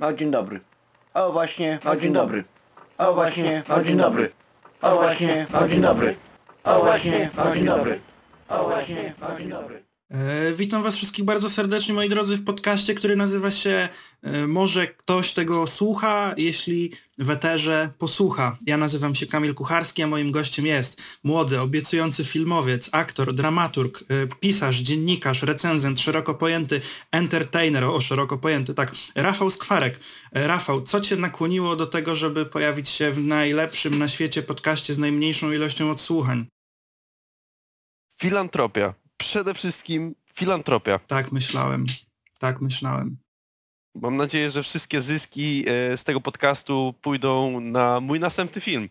O, dzień dobry. O, właśnie, o, dzień dobry. O, właśnie, o, dzień dobry. O, właśnie, o, dzień dobry. O, właśnie, o, dzień dobry. O, właśnie, o, dzień dobry. E, witam Was wszystkich bardzo serdecznie, moi drodzy, w podcaście, który nazywa się e, Może ktoś tego słucha, jeśli w eterze posłucha. Ja nazywam się Kamil Kucharski, a moim gościem jest młody, obiecujący filmowiec, aktor, dramaturg, e, pisarz, dziennikarz, recenzent, szeroko pojęty entertainer, o szeroko pojęty, tak, Rafał Skwarek. Rafał, co Cię nakłoniło do tego, żeby pojawić się w najlepszym na świecie podcaście z najmniejszą ilością odsłuchań? Filantropia. Przede wszystkim filantropia. Tak myślałem, tak myślałem. Mam nadzieję, że wszystkie zyski e, z tego podcastu pójdą na mój następny film.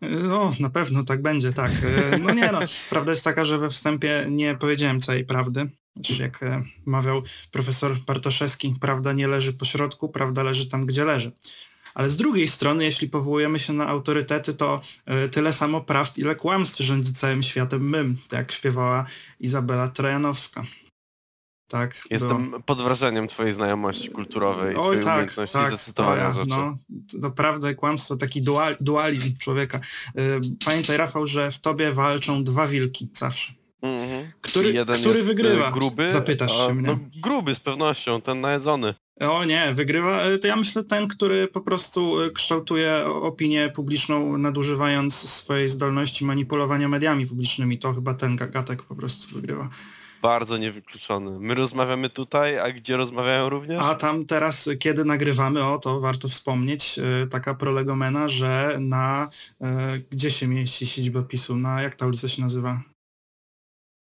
No, na pewno tak będzie, tak. E, No nie no, prawda jest taka, że we wstępie nie powiedziałem całej prawdy. Jak mawiał profesor Bartoszewski, prawda nie leży po środku, prawda leży tam, gdzie leży. Ale z drugiej strony, jeśli powołujemy się na autorytety, to e, tyle samo prawd, ile kłamstw rządzi całym światem mym, tak jak śpiewała Izabela Trojanowska. Tak. Jestem pod wrażeniem twojej znajomości kulturowej, Oj, twojej tak, umiejętności tak, zacytowania to ja, rzeczy. No, i kłamstwo, taki dual, dualizm człowieka. Y, Pamiętaj Rafał, że w tobie walczą dwa wilki zawsze. Mhm. Który- jeden który jest wygrywa? gruby, Zapytasz a, się mnie. No, gruby z pewnością, ten najedzony. O nie, wygrywa, y, to ja myślę ten, który po prostu y, kształtuje opinię publiczną, nadużywając swojej zdolności manipulowania mediami publicznymi. To chyba ten gagatek po prostu wygrywa. Bardzo niewykluczony. My rozmawiamy tutaj, a gdzie rozmawiają również? A tam teraz, y, kiedy nagrywamy, o to warto wspomnieć, y, taka prolegomena, że na, y, gdzie się mieści siedziba PiSu, na, jak ta ulica się nazywa?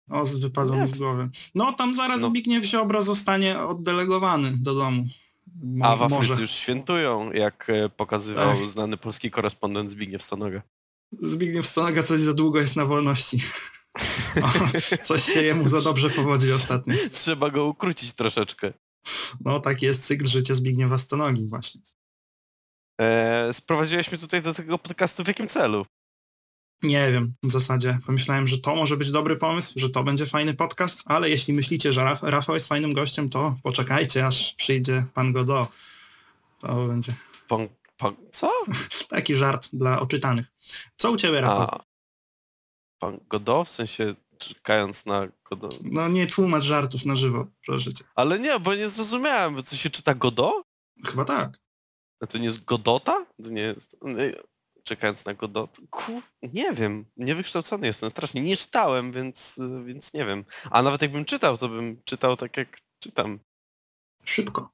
O, z- wypadło mi z głowy. No tam zaraz No. Zbigniew Ziobro zostanie oddelegowany do domu. Mo- A w Afryce może. już świętują, jak e, pokazywał Tak. znany polski korespondent Zbigniew Stonoga. Zbigniew Stonoga coś za długo jest na wolności. O, coś się jemu za dobrze powodzi ostatnio. Trzeba go ukrócić troszeczkę. No taki jest cykl życia Zbigniewa Stonogi właśnie. E, sprowadziłeś mnie tutaj do tego podcastu w jakim celu? Nie wiem, w zasadzie pomyślałem, że to może być dobry pomysł, że to będzie fajny podcast, ale jeśli myślicie, że Raf Rafał jest fajnym gościem, to poczekajcie, aż przyjdzie pan Godot. To będzie Pan, pan, co? taki żart dla oczytanych. Co u ciebie, Rafał? A, pan Godot? W sensie czekając na Godot? No nie tłumacz żartów na żywo, proszę cię. Ale nie, bo nie zrozumiałem, co się czyta Godot? Chyba tak. A to nie jest Godota? To nie jest... Czekając na Godot? Ku, nie wiem, niewykształcony jestem strasznie. Nie czytałem, więc, więc nie wiem. A nawet jakbym czytał, to bym czytał tak jak czytam. Szybko.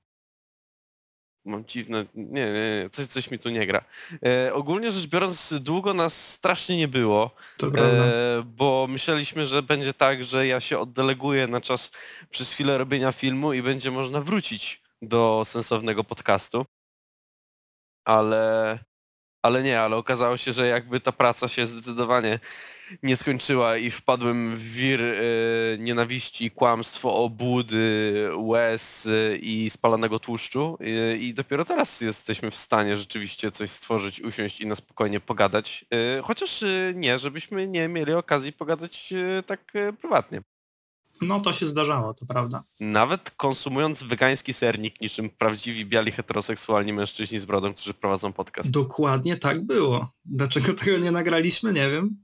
Mam dziwne... Nie, nie, nie. Coś, coś mi tu nie gra. E, ogólnie rzecz biorąc, długo nas strasznie nie było. E, bo myśleliśmy, że będzie tak, że ja się oddeleguję na czas przez chwilę robienia filmu i będzie można wrócić do sensownego podcastu. Ale, ale nie, ale okazało się, że jakby ta praca się zdecydowanie nie skończyła i wpadłem w wir e, nienawiści, kłamstwo, obłudy, łez e, i spalonego tłuszczu e, i dopiero teraz jesteśmy w stanie rzeczywiście coś stworzyć, usiąść i na spokojnie pogadać. Chociaż nie, żebyśmy nie mieli okazji pogadać tak prywatnie. No to się zdarzało, to prawda. Nawet konsumując wegański sernik niczym prawdziwi biali heteroseksualni mężczyźni z brodą, którzy prowadzą podcast. Dokładnie tak było. Dlaczego tego nie nagraliśmy? Nie wiem.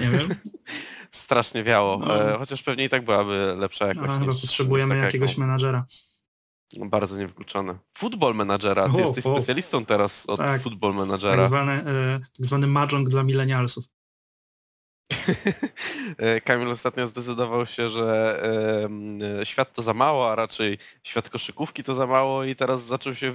Nie wiem. Strasznie wiało, No. e, chociaż pewnie i tak byłaby lepsza jakość. Chyba niż- potrzebujemy niż jakiegoś jaką- menadżera. Bardzo niewykluczone. Football menadżera. Ty O, jesteś o. specjalistą teraz od Tak. football Tak menadżera. zwany, e, tak zwany dla milenialsów. E, Kamil ostatnio zdecydował się, że e, świat to za mało, a raczej świat koszykówki to za mało i teraz zaczął się e,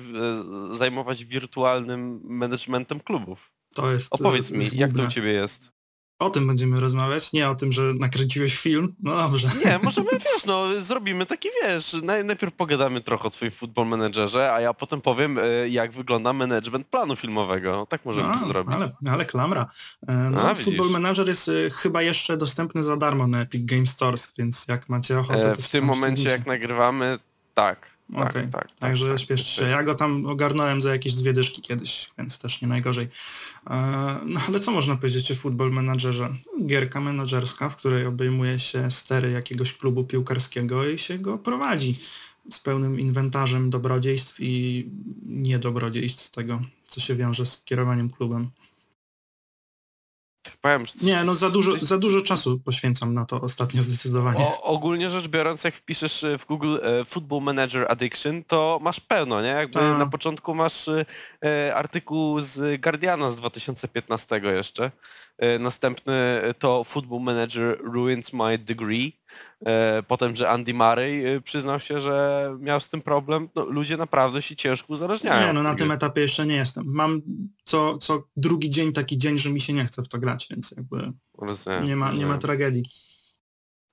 zajmować wirtualnym managementem klubów. To jest Opowiedz mi, jak to zgubne. u Ciebie jest? O tym będziemy rozmawiać, nie o tym, że nakręciłeś film. No dobrze. Nie, możemy, wiesz, no, zrobimy taki, wiesz, naj, najpierw pogadamy trochę o Twoim football managerze, a ja potem powiem, e, jak wygląda management planu filmowego. Tak możemy A, to zrobić. Ale, ale klamra. E, No, A. Football Manager jest e, chyba jeszcze dostępny za darmo na Epic Game Stores, więc jak macie ochotę, to w tym momencie, jak nagrywamy, tak. Tak, Okej, tak, tak, Także tak, śpieszcie się. tak. Ja go tam ogarnąłem za jakieś dwie dyszki kiedyś, więc też nie najgorzej. E, No ale co można powiedzieć o Football Managerze? Gierka menadżerska, w której obejmuje się stery jakiegoś klubu piłkarskiego i się go prowadzi. z pełnym inwentarzem dobrodziejstw i niedobrodziejstw tego, co się wiąże z kierowaniem klubem. Powiem, Nie, no za dużo, za dużo czasu poświęcam na to ostatnio zdecydowanie. O, ogólnie rzecz biorąc, jak wpiszesz e, w Google e, Football Manager Addiction, to masz pełno, nie? Jakby Ta. na początku masz e, artykuł z Guardiana z 2015 jeszcze. Następny to Football Manager Ruins My Degree. E, potem, że Andy Murray e, przyznał się, że miał z tym problem. No, ludzie naprawdę się ciężko uzależniają. Nie, no na tym etapie jeszcze nie jestem. Mam co, co drugi dzień taki dzień, że mi się nie chce w to grać, więc jakby Rozumiem, nie ma, nie ma tragedii.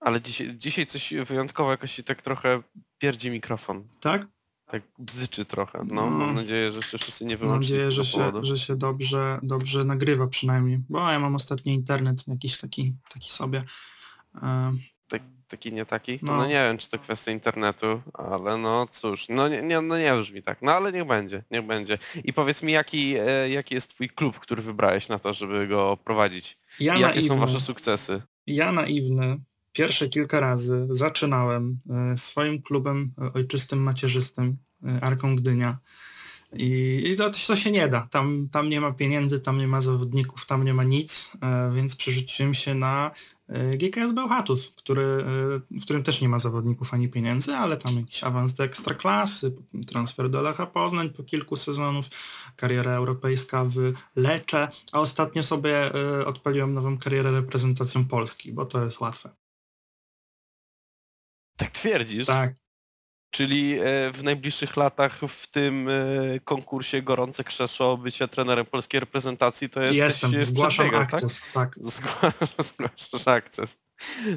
Ale dzisiaj, dzisiaj coś wyjątkowo jakoś się tak trochę pierdzi mikrofon. Tak? Tak bzyczy trochę. No, No. mam nadzieję, że jeszcze wszyscy nie Mam wyłączyli nadzieję, z że się, że się dobrze, dobrze nagrywa przynajmniej. Bo ja mam ostatnio internet jakiś taki, taki sobie. Taki nie taki? No. No. nie wiem, czy to kwestia internetu, ale no cóż, no nie, nie, no nie brzmi tak. No ale niech będzie, niech będzie. I powiedz mi, jaki, e, jaki jest twój klub, który wybrałeś na to, żeby go prowadzić? ja I jakie naiwny, są wasze sukcesy? ja naiwny pierwsze kilka razy zaczynałem e, swoim klubem e, ojczystym, macierzystym, Arką Gdynia. I, i to, to się nie da. Tam, tam nie ma pieniędzy, tam nie ma zawodników, tam nie ma nic, więc przerzuciłem się na GKS Bełchatów, który, e, w którym też nie ma zawodników ani pieniędzy, ale tam jakiś awans do ekstraklasy, transfer do Lecha Poznań po kilku sezonów, kariera europejska w Lecze, a ostatnio sobie e, odpaliłem nową karierę reprezentacją Polski, bo to jest łatwe. Tak twierdzisz? Tak, Czyli e, w najbliższych latach w tym e, konkursie gorące krzesło bycia trenerem polskiej reprezentacji to jest jestem, zgłaszam akces, tak. Zgłaszasz, zgłaszasz akces.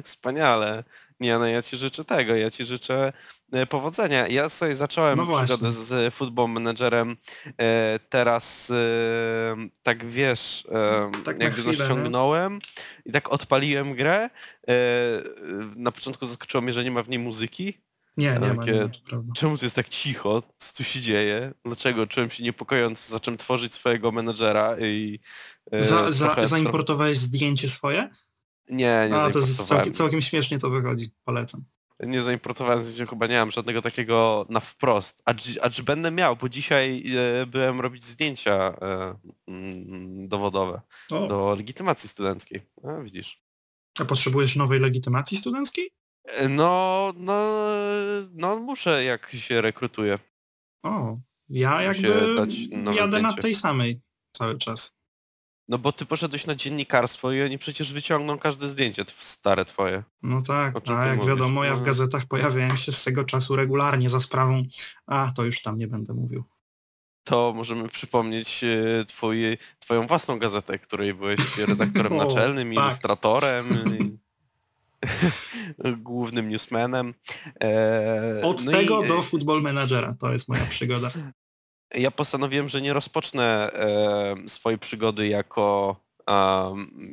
Wspaniale. Nie, no ja ci życzę tego, ja ci życzę e, powodzenia. Ja sobie zacząłem No przygodę z Football Managerem teraz tak wiesz, e, Tak no chwilę, ściągnąłem i tak odpaliłem grę. Na początku zaskoczyło mnie, że nie ma w niej muzyki. Nie, nie ma, nie. Czemu to jest tak cicho? Co tu się dzieje? Dlaczego? Czułem się niepokojąco, zacząłem tworzyć swojego menedżera i... e, Za, za, zaimportowałeś zdjęcie swoje? Nie, nie A, to jest całkiem, całkiem śmiesznie to wychodzi, polecam. Nie zaimportowałem zdjęcia, chyba nie mam żadnego takiego na wprost. A, czy- a czy będę miał, bo dzisiaj e, byłem robić zdjęcia e, mm, dowodowe O, do legitymacji studenckiej. A, widzisz. a potrzebujesz nowej legitymacji studenckiej? E, No, no, no muszę jak się rekrutuję. O, ja jakby jadę na zdjęcie. tej samej cały czas. No bo ty poszedłeś na dziennikarstwo i oni przecież wyciągną każde zdjęcie stare twoje. No tak, a jak mówisz? wiadomo, ja w No. gazetach pojawiałem się swego czasu regularnie za sprawą, a to już tam nie będę mówił. To możemy przypomnieć e, twój, twoją własną gazetę, której byłeś redaktorem O, naczelnym, tak. ilustratorem, i głównym newsmanem. E, Od no tego i, do football managera, to jest moja przygoda. Ja postanowiłem, że nie rozpocznę e, swojej przygody jako,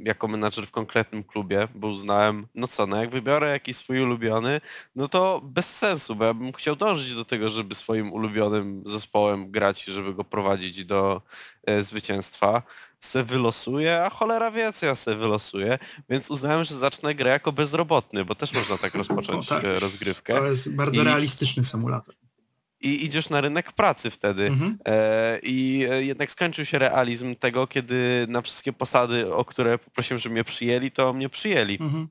jako menadżer w konkretnym klubie, bo uznałem, no co, no jak wybiorę jakiś swój ulubiony, no to bez sensu, bo ja bym chciał dążyć do tego, żeby swoim ulubionym zespołem grać i żeby go prowadzić do e, zwycięstwa. Se wylosuję, a cholera wie, co ja se wylosuję, więc uznałem, że zacznę grę jako bezrobotny, bo też można tak rozpocząć O, tak. e, rozgrywkę. To jest bardzo I- realistyczny symulator. I idziesz na rynek pracy wtedy. Mhm. E, I e, jednak skończył się realizm tego, kiedy na wszystkie posady, o które poprosiłem, żeby mnie przyjęli, to mnie przyjęli. Mhm.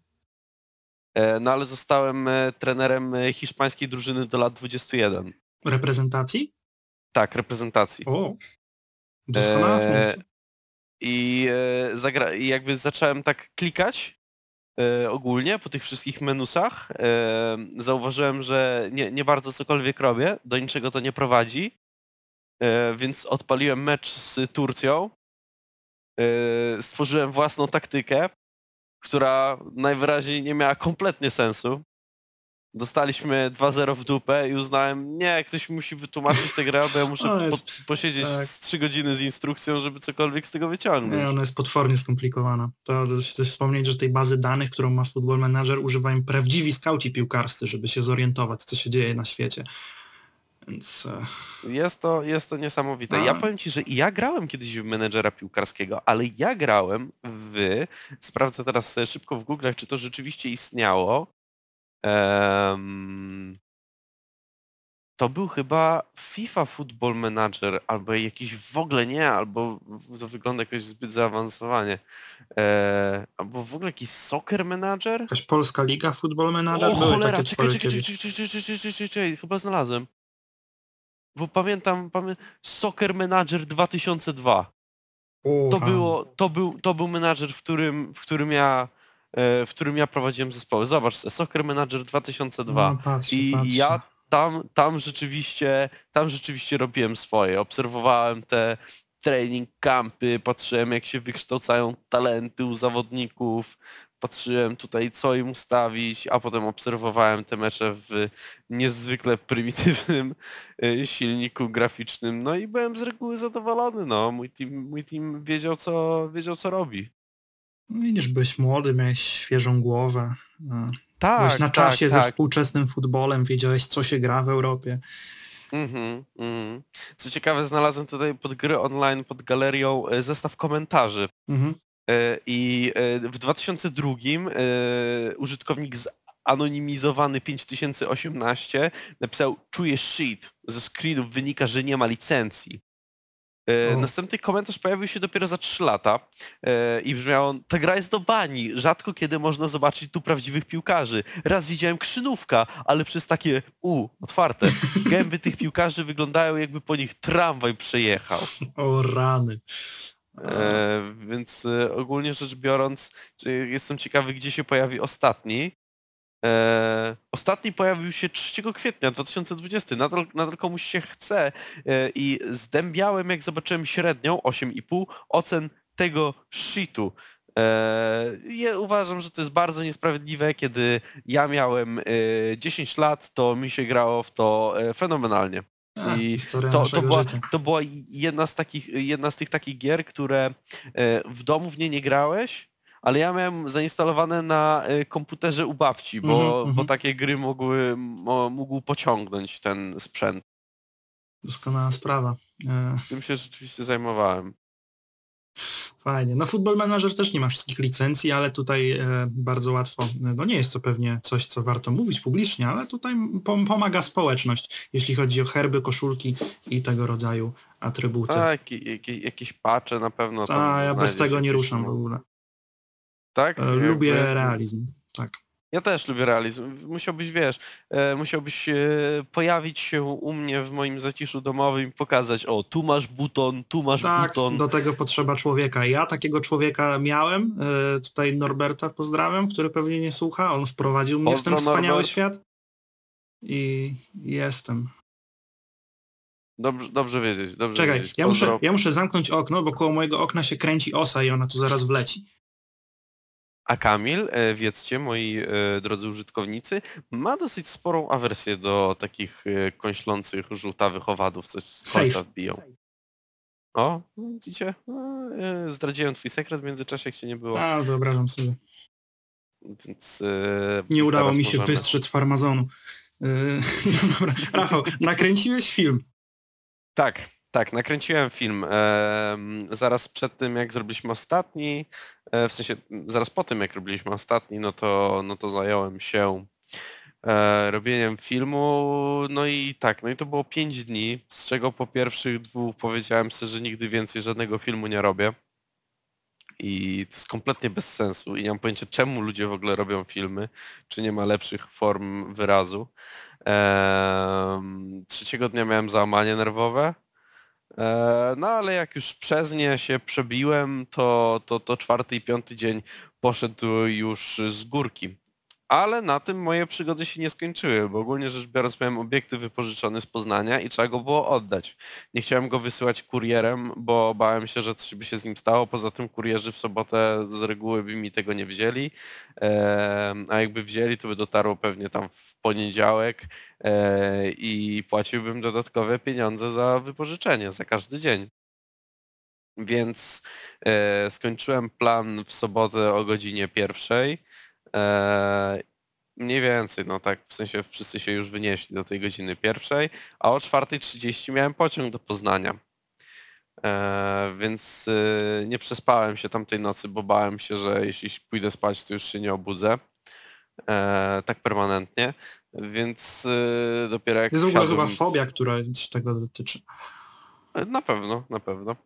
E, No ale zostałem trenerem hiszpańskiej drużyny do lat 21. Reprezentacji? Tak, reprezentacji. O, doskonała funkcja. I, e, i jakby zacząłem tak klikać e, ogólnie po tych wszystkich menusach. E, zauważyłem, że nie, nie bardzo cokolwiek robię, do niczego to nie prowadzi. E, więc odpaliłem mecz z Turcją. E, stworzyłem własną taktykę, która najwyraźniej nie miała kompletnie sensu. Dostaliśmy 2-0 w dupę i uznałem, nie, ktoś musi wytłumaczyć tę grę, bo ja muszę O, jest- po, posiedzieć tak. z 3 godziny z instrukcją, żeby cokolwiek z tego wyciągnąć. Nie, ona jest potwornie skomplikowana. To też, też wspomnieć, że tej bazy danych, którą ma Football Manager, używają prawdziwi skauci piłkarscy, żeby się zorientować, co się dzieje na świecie. Więc e, Jest to, jest to niesamowite. A. Ja powiem Ci, że i ja grałem kiedyś w menedżera piłkarskiego, ale ja grałem w... Sprawdzę teraz szybko w Google, czy to rzeczywiście istniało. Em, to był chyba FIFA Football Manager, albo jakiś w ogóle nie, albo to wygląda jakoś zbyt zaawansowanie. E, albo w ogóle jakiś Soccer Manager? Jakaś polska liga, Football Manager, O były cholera, czekaj, czekaj, czekaj, czekaj, czekaj, czekaj, czekaj, czekaj, chyba znalazłem. Bo pamiętam, pamię... Soccer Manager 2002. To było, to był, to był menadżer, w którym, w którym ja w którym ja prowadziłem zespoły. Zobacz, Soccer Manager 2002. No, patrzę, I patrzę. ja tam, tam rzeczywiście, tam rzeczywiście robiłem swoje. Obserwowałem te training campy, patrzyłem jak się wykształcają talenty u zawodników, patrzyłem tutaj co im ustawić, a potem obserwowałem te mecze w niezwykle prymitywnym e, silniku graficznym. No i byłem z reguły zadowolony. No, mój team, mój team wiedział co, wiedział co robi. No Widzisz, byłeś młody, miałeś świeżą głowę. no. Tak, Byłeś na tak, czasie ze tak. współczesnym futbolem, wiedziałeś co się gra w Europie. Mhm, mhm. Co ciekawe, znalazłem tutaj pod gry online, pod galerią e, zestaw komentarzy. Mhm. E, I e, w 2002 e, użytkownik zanonimizowany 5018 napisał czuję shit. Ze screenów wynika, że nie ma licencji. E, O. Następny komentarz pojawił się dopiero za 3 lata e, i brzmiał on, ta gra jest do bani, rzadko kiedy można zobaczyć tu prawdziwych piłkarzy. Raz widziałem krzynówka, ale przez takie u, otwarte. Gęby tych piłkarzy wyglądają jakby po nich tramwaj przejechał. O rany. E, więc e, ogólnie rzecz biorąc, jestem ciekawy, gdzie się pojawi ostatni. E, ostatni pojawił się 3 kwietnia 2020. Nadal, nadal komuś się chce e, i zdębiałem, jak zobaczyłem średnią 8,5 ocen tego shitu. E, ja uważam, że to jest bardzo niesprawiedliwe, kiedy ja miałem e, 10 lat, to mi się grało w to e, fenomenalnie. A, I historia to, to, była, życia. to była jedna z, takich, jedna z tych takich gier, które e, w domu w nie nie grałeś, ale ja miałem zainstalowane na e, komputerze u babci, bo, Mhm, bo mhm. takie gry mogły, mo, mógł pociągnąć ten sprzęt. Doskonała sprawa. E, Tym się rzeczywiście zajmowałem. Fajnie. No Football Manager też nie ma wszystkich licencji, ale tutaj e, bardzo łatwo, e, no nie jest to pewnie coś, co warto mówić publicznie, ale tutaj pom pomaga społeczność, jeśli chodzi o herby, koszulki i tego rodzaju atrybuty. A, jakie, jakieś pacze na pewno A ja bez tego nie ruszam w no. ogóle. Tak? E, Jakby- Lubię realizm. Tak. Ja też lubię realizm. Musiałbyś, wiesz, e, musiałbyś e, pojawić się u mnie w moim zaciszu domowym i pokazać, o, tu masz buton, tu masz Tak, buton. do tego potrzeba człowieka. Ja takiego człowieka miałem, tutaj Norberta pozdrawiam, który pewnie nie słucha, on wprowadził mnie w ten Pozdro, wspaniały Norbert. świat i jestem. Dobrze, dobrze wiedzieć, dobrze Czekaj, wiedzieć. ja muszę, Pozdro. ja muszę zamknąć okno, bo koło mojego okna się kręci osa i ona tu zaraz wleci. A Kamil, e, wiedzcie, moi e, drodzy użytkownicy, ma dosyć sporą awersję do takich e, kąślących, żółtawych owadów, coś z końca wbiją. O, widzicie? E, Zdradziłem twój sekret w międzyczasie, jak cię nie było. A, wyobrażam sobie. Więc Nie udało mi się możemy- wystrzec farmazonu. Yy. Rafał, nakręciłeś film. Tak, tak, nakręciłem film. zaraz przed tym, jak zrobiliśmy ostatni, e, w sensie zaraz po tym, jak robiliśmy ostatni, no to, no to zająłem się e, robieniem filmu. No i tak, no i to było 5 dni, z czego po pierwszych dwóch powiedziałem sobie, że nigdy więcej żadnego filmu nie robię. I to jest kompletnie bez sensu i nie mam pojęcia, czemu ludzie w ogóle robią filmy, czy nie ma lepszych form wyrazu. Trzeciego dnia miałem załamanie nerwowe. E, No ale jak już przez nie się przebiłem, to, to, to czwarty i piąty dzień poszedł już z górki. Ale na tym moje przygody się nie skończyły, bo ogólnie rzecz biorąc miałem obiektyw wypożyczony z Poznania i trzeba go było oddać. Nie chciałem go wysyłać kurierem, bo bałem się, że coś by się z nim stało. Poza tym kurierzy w sobotę z reguły by mi tego nie wzięli, a jakby wzięli, to by dotarło pewnie tam w poniedziałek e, i płaciłbym dodatkowe pieniądze za wypożyczenie, za każdy dzień. Więc e, skończyłem plan w sobotę o godzinie pierwszej. E, mniej więcej, no tak, w sensie wszyscy się już wynieśli do tej godziny pierwszej, a o 4.30 miałem pociąg do Poznania. E, więc e, nie przespałem się tamtej nocy, bo bałem się, że jeśli pójdę spać, to już się nie obudzę. E, tak permanentnie. Więc yy, dopiero jak Jest w ogóle wsiadłem chyba fobia, która tego dotyczy. Na pewno, na pewno.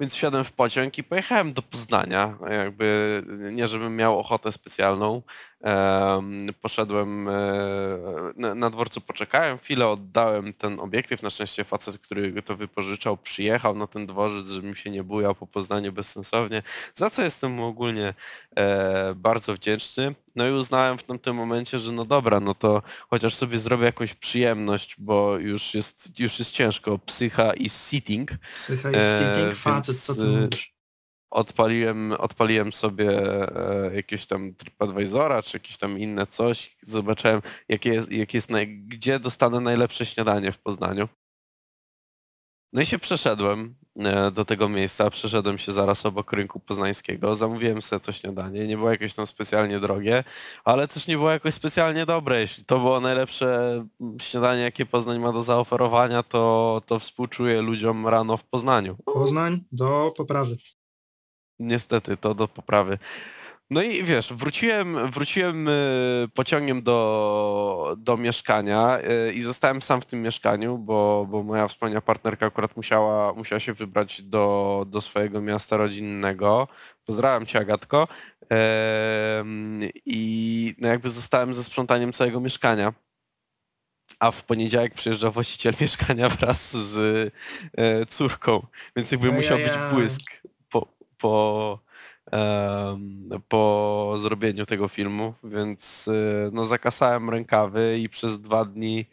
Więc wsiadłem w pociąg i pojechałem do Poznania. Jakby nie, żebym miał ochotę specjalną. Em, poszedłem e, na, dworcu, poczekałem chwilę, oddałem ten obiektyw. Na szczęście facet, który to wypożyczał, przyjechał na ten dworzec, żeby mi się nie bujał po Poznaniu bezsensownie. Za co jestem mu ogólnie e, bardzo wdzięczny. No i uznałem w tamtym momencie, że no dobra, no to chociaż sobie zrobię jakąś przyjemność, bo już jest, już jest ciężko. Psycha i sitting. Psycha i E, sitting facet, co ty mówisz? Odpaliłem, odpaliłem sobie e, jakiegoś tam TripAdvisora, czy jakieś tam inne coś. Zobaczyłem, jakie jest, jakie jest naj, gdzie dostanę najlepsze śniadanie w Poznaniu. No i się przeszedłem e, do tego miejsca, przeszedłem się zaraz obok rynku poznańskiego, zamówiłem sobie to śniadanie, nie było jakieś tam specjalnie drogie, ale też nie było jakoś specjalnie dobre. Jeśli to było najlepsze mm, śniadanie, jakie Poznań ma do zaoferowania, to, to współczuję ludziom rano w Poznaniu. Poznań do poprawy. Niestety, to do poprawy. No i wiesz, wróciłem, wróciłem y, pociągiem do, do mieszkania y, i zostałem sam w tym mieszkaniu, bo, bo moja wspaniała partnerka akurat musiała, musiała się wybrać do, do swojego miasta rodzinnego. Pozdrawiam cię, Agatko. I no jakby zostałem ze sprzątaniem całego mieszkania. A w poniedziałek przyjeżdża właściciel mieszkania wraz z e, córką, więc jakby musiał być błysk po, po, zrobieniu tego filmu, więc e, no zakasałem rękawy i przez dwa dni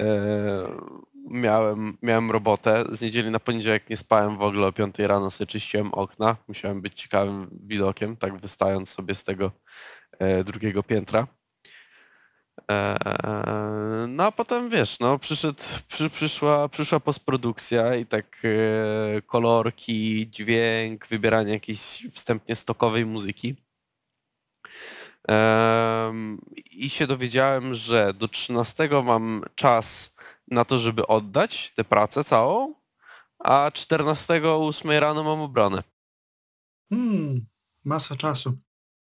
e, miałem, miałem robotę. Z niedzieli na poniedziałek nie spałem w ogóle, o 5 rano sobie czyściłem okna. Musiałem być ciekawym widokiem, tak wystając sobie z tego e, drugiego piętra. Eee, No a potem wiesz, no przyszedł, przy, przyszła, przyszła postprodukcja i tak e, kolorki, dźwięk, wybieranie jakiejś wstępnie stokowej muzyki. I się dowiedziałem, że do 13 mam czas na to, żeby oddać tę pracę całą, a 14 o 8 rano mam obronę. Hmm, masa czasu.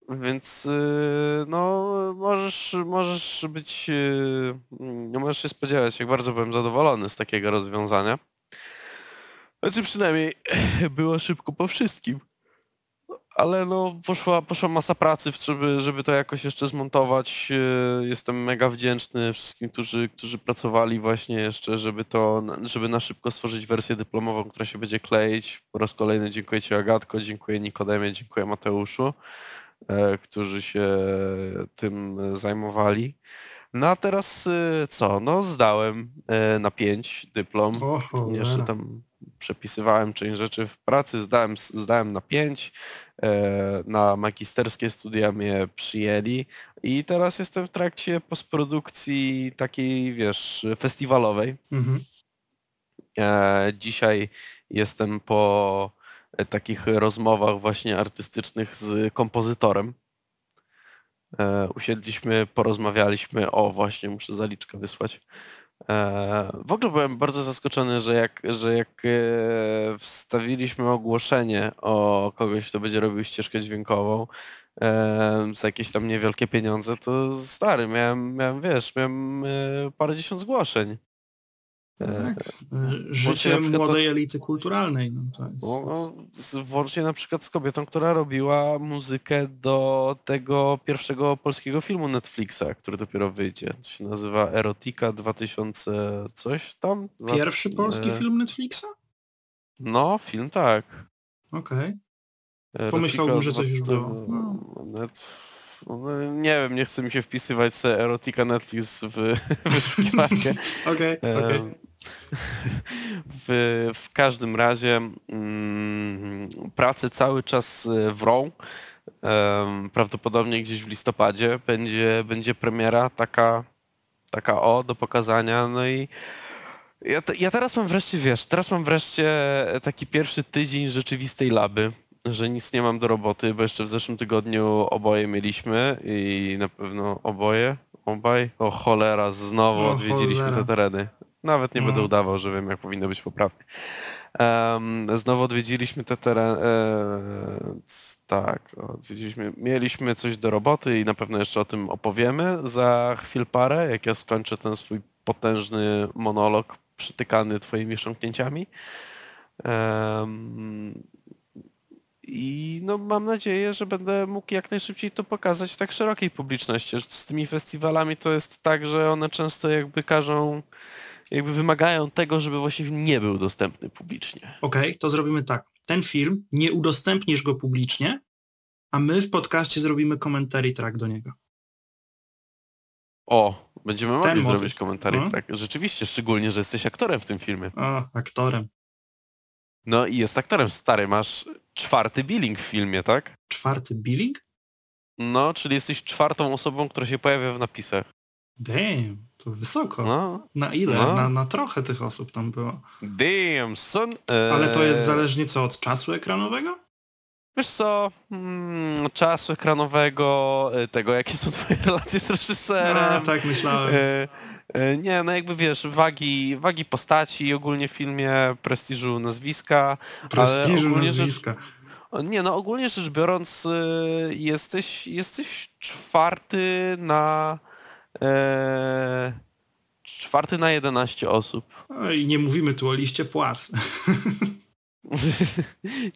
Więc yy, no możesz, możesz być, yy, no możesz się spodziewać, jak bardzo byłem zadowolony z takiego rozwiązania. Znaczy przynajmniej było szybko po wszystkim. Ale no poszła, poszła masa pracy, żeby, żeby to jakoś jeszcze zmontować. Yy, Jestem mega wdzięczny wszystkim, którzy, którzy pracowali właśnie jeszcze, żeby to, żeby na szybko stworzyć wersję dyplomową, która się będzie kleić. Po raz kolejny dziękuję Ci Agatko, dziękuję Nikodemie, dziękuję Mateuszu którzy się tym zajmowali. No a teraz e, co? No zdałem e, na 5 dyplom. Jeszcze tam przepisywałem część rzeczy w pracy, zdałem, zdałem na 5. Na magisterskie studia mnie przyjęli i teraz jestem w trakcie postprodukcji takiej, wiesz, festiwalowej. Mhm. E, Dzisiaj jestem po e, takich rozmowach właśnie artystycznych z kompozytorem. E, Usiedliśmy, porozmawialiśmy, o właśnie muszę zaliczkę wysłać. E, W ogóle byłem bardzo zaskoczony, że jak, że jak e, wstawiliśmy ogłoszenie o kogoś, kto będzie robił ścieżkę dźwiękową za jakieś tam niewielkie pieniądze, to stary, miałem, miałem wiesz, miałem e, parędziesiąt zgłoszeń. E, Tak. Życie przykład to- młodej elity kulturalnej. No, to jest... No, no, włącznie na przykład z kobietą, która robiła muzykę do tego pierwszego polskiego filmu Netflixa, który dopiero wyjdzie. To się nazywa Erotika 2000 coś tam? Pierwszy polski e, film Netflixa? No, film tak. Okej. Erotika Pomyślałbym, że coś już 2000 było. No. Net... no, Nie wiem, nie chce mi się wpisywać se Erotika Netflix w wyszukiwarkę. Okej, okej. Em, W, w każdym razie mm, prace cały czas e, wrą. Prawdopodobnie gdzieś w listopadzie będzie, będzie premiera taka, taka o do pokazania. No i ja, te, ja teraz mam wreszcie, wiesz, teraz mam wreszcie taki pierwszy tydzień rzeczywistej laby, że nic nie mam do roboty, bo jeszcze w zeszłym tygodniu oboje mieliśmy i na pewno oboje, obaj, o cholera, znowu O odwiedziliśmy cholera. te tereny. Nawet nie No. będę udawał, że wiem jak powinno być poprawnie. Em, znowu odwiedziliśmy te tereny. tak, odwiedziliśmy. Mieliśmy coś do roboty i na pewno jeszcze o tym opowiemy za chwil parę, jak ja skończę ten swój potężny monolog przytykany twoimi chrząknięciami. Em, I no mam nadzieję, że będę mógł jak najszybciej to pokazać tak szerokiej publiczności. Z tymi festiwalami to jest tak, że one często jakby każą, jakby wymagają tego, żeby właśnie film nie był dostępny publicznie. Okej, to zrobimy tak. Ten film, nie udostępnisz go publicznie, a my w podcaście zrobimy commentary track do niego. O, będziemy mogli motyw. zrobić komentarze. No. Tak, rzeczywiście, szczególnie, że jesteś aktorem w tym filmie. O, aktorem. No i jest aktorem stary, masz czwarty billing w filmie, tak? Czwarty billing? No, czyli jesteś czwartą osobą, która się pojawia w napisach. Damn, to wysoko. No, Na ile? No. Na, na trochę tych osób tam było. damn son. Eee, Ale to jest zależnie co, od czasu ekranowego? Wiesz co, mm, czasu ekranowego, y, tego jakie są twoje relacje z reżyserem. A, tak myślałem. E, e, Nie, no jakby wiesz, wagi, wagi postaci ogólnie w filmie, prestiżu nazwiska. Prestiżu rzecz- nazwiska. O, Nie, no ogólnie rzecz biorąc y, jesteś, jesteś czwarty na e, czwarty na 11 osób. No i nie mówimy tu o liście płac.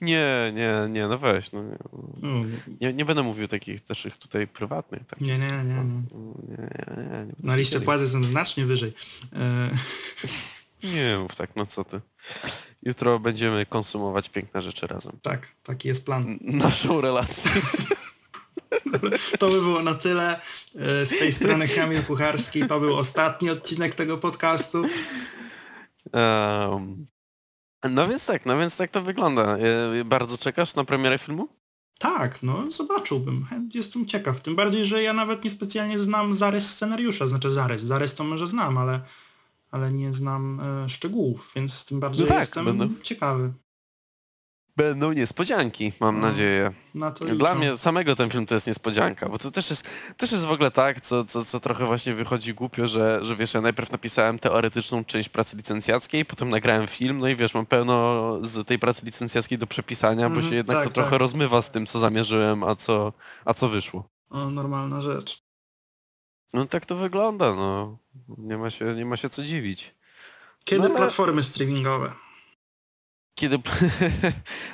nie, nie, nie, no weź, no, nie, No, nie, nie będę mówił takich naszych tutaj prywatnych. Tak. Nie, nie, nie. nie. Nie, nie, nie, nie Na liście płac jestem znacznie wyżej. E, Nie mów tak, no co ty. Jutro będziemy konsumować piękne rzeczy razem. tak, taki jest plan. Naszą relację. To by było na tyle. E, Z tej strony Kamil Kucharski. To był ostatni odcinek tego podcastu. Em, no więc tak, no więc tak to wygląda. E, Bardzo czekasz na premierę filmu? Tak, no zobaczyłbym. Jestem ciekaw. Tym bardziej, że ja nawet niespecjalnie znam zarys scenariusza. Znaczy zarys. Zarys to może znam, ale, ale nie znam e, szczegółów, więc tym bardziej No tak, jestem będą. ciekawy. Będą niespodzianki, mam No. nadzieję. Dla mnie samego ten film to jest niespodzianka, bo to też jest, też jest w ogóle tak, co, co, co trochę właśnie wychodzi głupio, że, że wiesz, ja najpierw napisałem teoretyczną część pracy licencjackiej, potem nagrałem film, no i wiesz, mam pełno z tej pracy licencjackiej do przepisania, bo Mhm, się jednak tak, to trochę tak. rozmywa z tym, co zamierzyłem, a co, a co wyszło. O, normalna rzecz. No tak to wygląda, no. Nie ma się, nie ma się co dziwić. Kiedy No, ale- platformy streamingowe? Kiedy...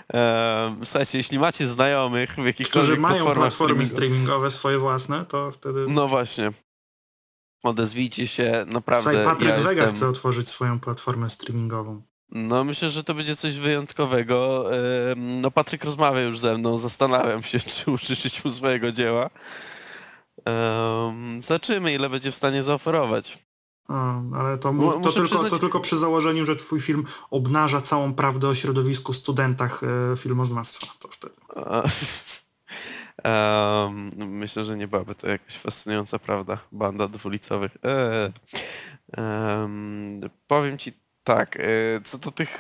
Em, Słuchajcie, jeśli macie znajomych w jakichkolwiek Którzy mają platformy streamingowe swoje własne, to wtedy... No właśnie. Odezwijcie się, naprawdę. Słuchaj, Patryk ja Wega jestem... chce otworzyć swoją platformę streamingową. No myślę, że to będzie coś wyjątkowego. Em, No Patryk rozmawia już ze mną, zastanawiam się, czy użyczyć mu swojego dzieła. Um, zobaczymy, ile będzie w stanie zaoferować. A, ale to, Mu- to, tylko, przyznać- to tylko przy założeniu, że twój film obnaża całą prawdę o środowisku studentach e, filmoznawstwa. To wtedy. Em, myślę, że nie byłaby to jakaś fascynująca prawda. Banda dwulicowych. Eee. Em, powiem ci tak, e, co do tych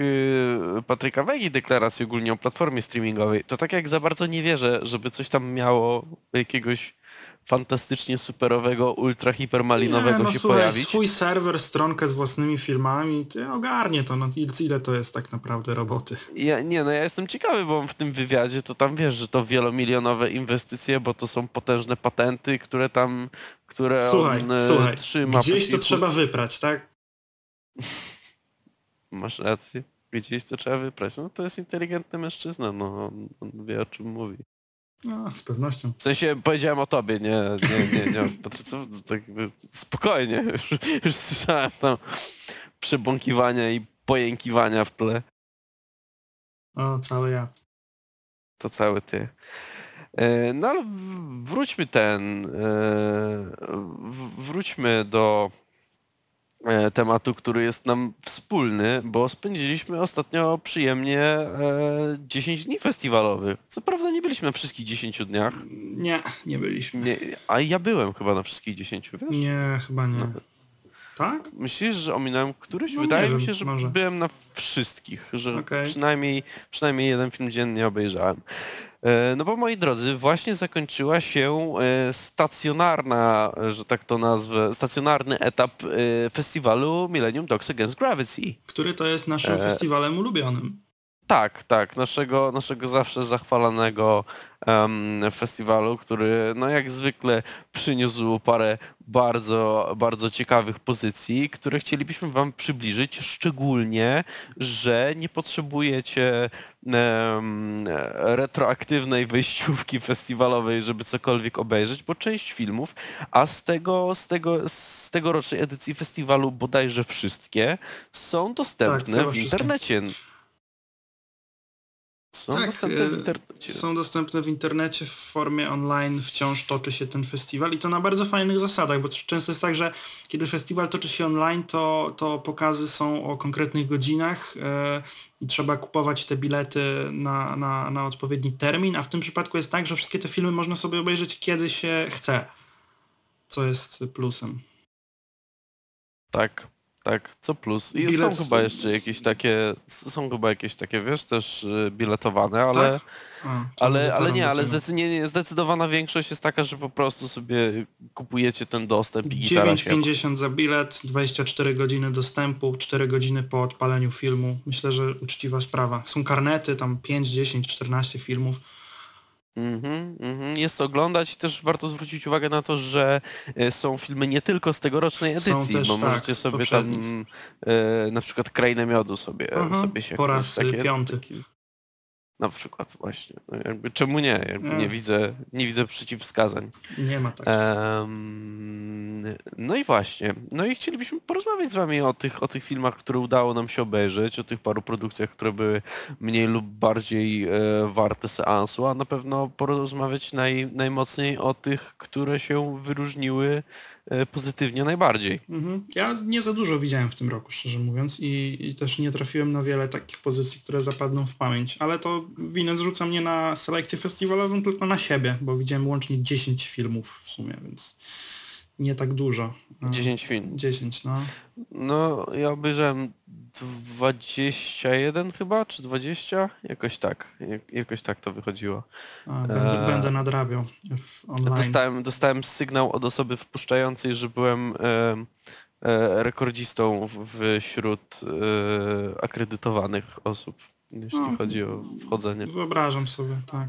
Patryka Wegi deklaracji ogólnie o platformie streamingowej, to tak jak za bardzo nie wierzę, żeby coś tam miało jakiegoś fantastycznie superowego, ultra hipermalinowego nie, no, się słuchaj, pojawić. swój serwer, stronkę z własnymi filmami, ty ogarnie to. No, ile, to jest tak naprawdę roboty? Ja, nie, no ja jestem ciekawy, bo w tym wywiadzie to tam wiesz, że to wielomilionowe inwestycje, bo to są potężne patenty, które tam, które Słuchaj, on e, słuchaj, trzyma. gdzieś to trzeba wyprać, tak? Masz rację. Gdzieś to trzeba wyprać. No to jest inteligentny mężczyzna, no on, on wie o czym mówi. No, z pewnością. W sensie powiedziałem o tobie, nie, nie, nie, nie. Tak spokojnie. Już, już słyszałem tam przebąkiwania i pojękiwania w tle. O, cały ja. To cały ty. E, No ale wróćmy ten, e, wróćmy do tematu, który jest nam wspólny, bo spędziliśmy ostatnio przyjemnie e, 10 dni festiwalowych. Co prawda nie byliśmy na wszystkich 10 dniach, Nie, nie byliśmy. nie, a ja byłem chyba na wszystkich 10, wiesz? Nie, chyba nie. No. Tak? Myślisz, że ominąłem któryś? No, Wydaje mi się, że może. byłem na wszystkich, że Okej. przynajmniej, przynajmniej jeden film dziennie obejrzałem. E, No bo moi drodzy, właśnie zakończyła się e, stacjonarna, że tak to nazwę, stacjonarny etap e, festiwalu Millennium Dogs Against Gravity. Który to jest naszym E. festiwalem ulubionym. Tak, tak, naszego, naszego zawsze zachwalanego em, festiwalu, który no jak zwykle przyniósł parę bardzo, bardzo ciekawych pozycji, które chcielibyśmy wam przybliżyć, szczególnie, że nie potrzebujecie em, retroaktywnej wejściówki festiwalowej, żeby cokolwiek obejrzeć, bo część filmów, a z tego, z tego, z tegorocznej edycji festiwalu bodajże wszystkie, są dostępne chyba w wszystkie. Są Tak, dostępne w e, internecie. Są dostępne w internecie w formie online, wciąż toczy się ten festiwal i to na bardzo fajnych zasadach, bo często jest tak, że kiedy festiwal toczy się online, to, to pokazy są o konkretnych godzinach e, i trzeba kupować te bilety na, na, na odpowiedni termin, a w tym przypadku jest tak, że wszystkie te filmy można sobie obejrzeć kiedy się chce, co jest plusem. Tak, tak, co plus. I Bilet- są chyba jeszcze jakieś takie, są chyba jakieś takie, wiesz, też y, biletowane, ale, Tak? A, ale, ale nie, ale zdecydowanie, zdecydowana większość jest taka, że po prostu sobie kupujecie ten dostęp i gitara się 9,50 za bilet, 24 godziny dostępu, 4 godziny po odpaleniu filmu. Myślę, że uczciwa sprawa. Są karnety, tam 5, 10, 14 filmów. Mhm, mhm. Jest co oglądać i też warto zwrócić uwagę na to, że e, są filmy nie tylko z tegorocznej edycji, też, bo tak, możecie sobie tam e, na przykład Krainę Miodu sobie, Aha, sobie się po raz, takie, y, piąty. Taki, na przykład właśnie. No jakby czemu nie? Jakby Nie. nie widzę, nie widzę przeciwwskazań. Nie ma tak. Em, no i właśnie. No i chcielibyśmy porozmawiać z wami o tych, o tych filmach, które udało nam się obejrzeć, o tych paru produkcjach, które były mniej lub bardziej e, warte seansu, a na pewno porozmawiać naj, najmocniej o tych, które się wyróżniły pozytywnie najbardziej. Mhm. Ja nie za dużo widziałem w tym roku, szczerze mówiąc, i, i też nie trafiłem na wiele takich pozycji, które zapadną w pamięć, ale to winę zrzucam nie na selekcję festiwalową, tylko na siebie, bo widziałem łącznie 10 filmów w sumie, więc nie tak dużo. A, 10 film. 10, no. No, ja obejrzałem 21 chyba, czy 20? Jakoś tak. Jak, jakoś tak to wychodziło. A, będę, Eee. będę nadrabiał online. Dostałem, dostałem sygnał od osoby wpuszczającej, że byłem e, e, rekordzistą wśród e, akredytowanych osób, jeśli No. chodzi o wchodzenie Wyobrażam sobie, tak.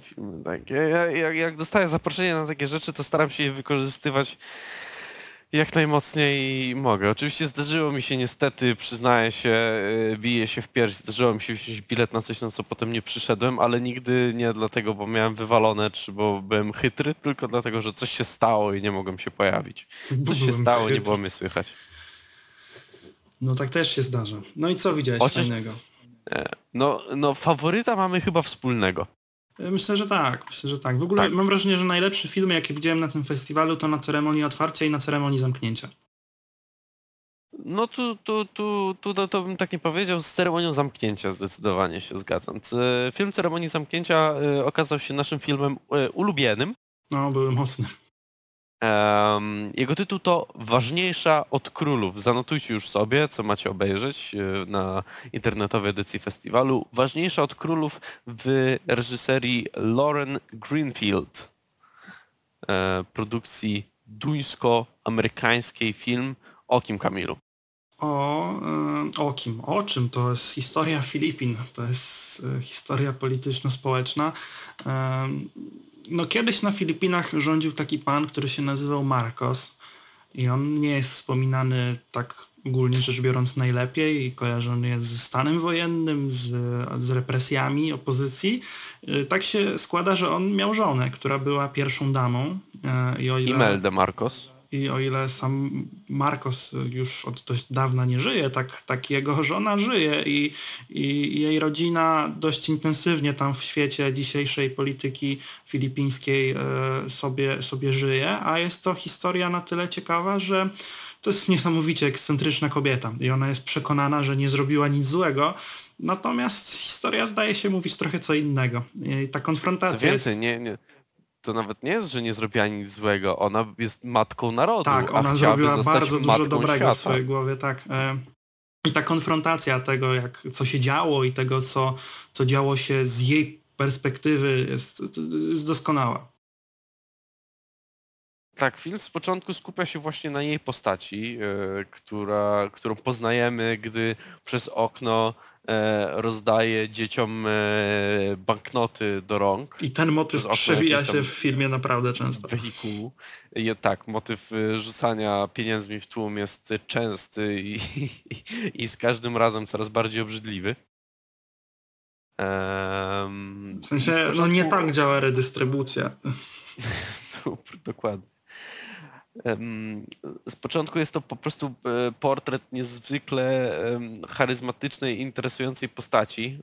Filmy. Tak. Ja, ja, jak, jak dostaję zaproszenie na takie rzeczy, to staram się je wykorzystywać jak najmocniej mogę. Oczywiście zdarzyło mi się niestety, przyznaję się, e, biję się w pierś, zdarzyło mi się wziąć bilet na coś, na co potem nie przyszedłem, ale nigdy nie dlatego, bo miałem wywalone, czy bo byłem chytry, tylko dlatego, że coś się stało i nie mogłem się pojawić. Coś się stało, nie było mnie słychać. No tak też się zdarza. No i co widziałeś Chociaż- fajnego? No, no faworyta mamy chyba wspólnego. Myślę, że tak, myślę, że tak. W ogóle Tak. mam wrażenie, że najlepsze filmy, jakie widziałem na tym festiwalu, to na ceremonii otwarcia i na ceremonii zamknięcia. No tu, tu, tu, tu to, to bym tak nie powiedział, z ceremonią zamknięcia zdecydowanie się zgadzam. Film ceremonii zamknięcia y, okazał się naszym filmem y, ulubionym. No, były mocne. Em, jego tytuł to Ważniejsza od królów. Zanotujcie już sobie, co macie obejrzeć y, na internetowej edycji festiwalu. Ważniejsza od królów w reżyserii Lauren Greenfield. E, produkcji duńsko-amerykańskiej film o kim Kamilu? O, e, o kim? O czym? To jest historia Filipin. To jest e, historia polityczno-społeczna. E, No kiedyś na Filipinach rządził taki pan, który się nazywał Marcos i on nie jest wspominany tak ogólnie rzecz biorąc najlepiej i kojarzony jest ze stanem wojennym, z, z represjami opozycji. E, Tak się składa, że on miał żonę, która była pierwszą damą e, i o ile... Imelda Marcos. I o ile sam Marcos już od dość dawna nie żyje, tak, tak jego żona żyje i, i jej rodzina dość intensywnie tam w świecie dzisiejszej polityki filipińskiej e, sobie, sobie żyje, a jest to historia na tyle ciekawa, że to jest niesamowicie ekscentryczna kobieta i ona jest przekonana, że nie zrobiła nic złego, natomiast historia zdaje się mówić trochę co innego. I ta Co konfrontacja więcej, jest... nie, nie, to nawet nie jest, że nie zrobiła nic złego. Ona jest matką narodu, Tak, ona zrobiła bardzo dużo dobrego świata. w swojej głowie, tak. E, I ta konfrontacja tego, jak, co się działo i tego, co, co działo się z jej perspektywy jest, jest doskonała. Tak, film z początku skupia się właśnie na jej postaci, e, która, którą poznajemy, gdy przez okno rozdaje dzieciom e, banknoty do rąk. I ten motyw okno przewija się w filmie naprawdę często. wehikułu. I, tak, motyw y, rzucania pieniędzmi w tłum jest częsty i, i, i z każdym razem coraz bardziej obrzydliwy. Em, W sensie, no nie tak działa redystrybucja. Dokładnie. Z początku jest to po prostu e, portret niezwykle charyzmatycznej, interesującej postaci.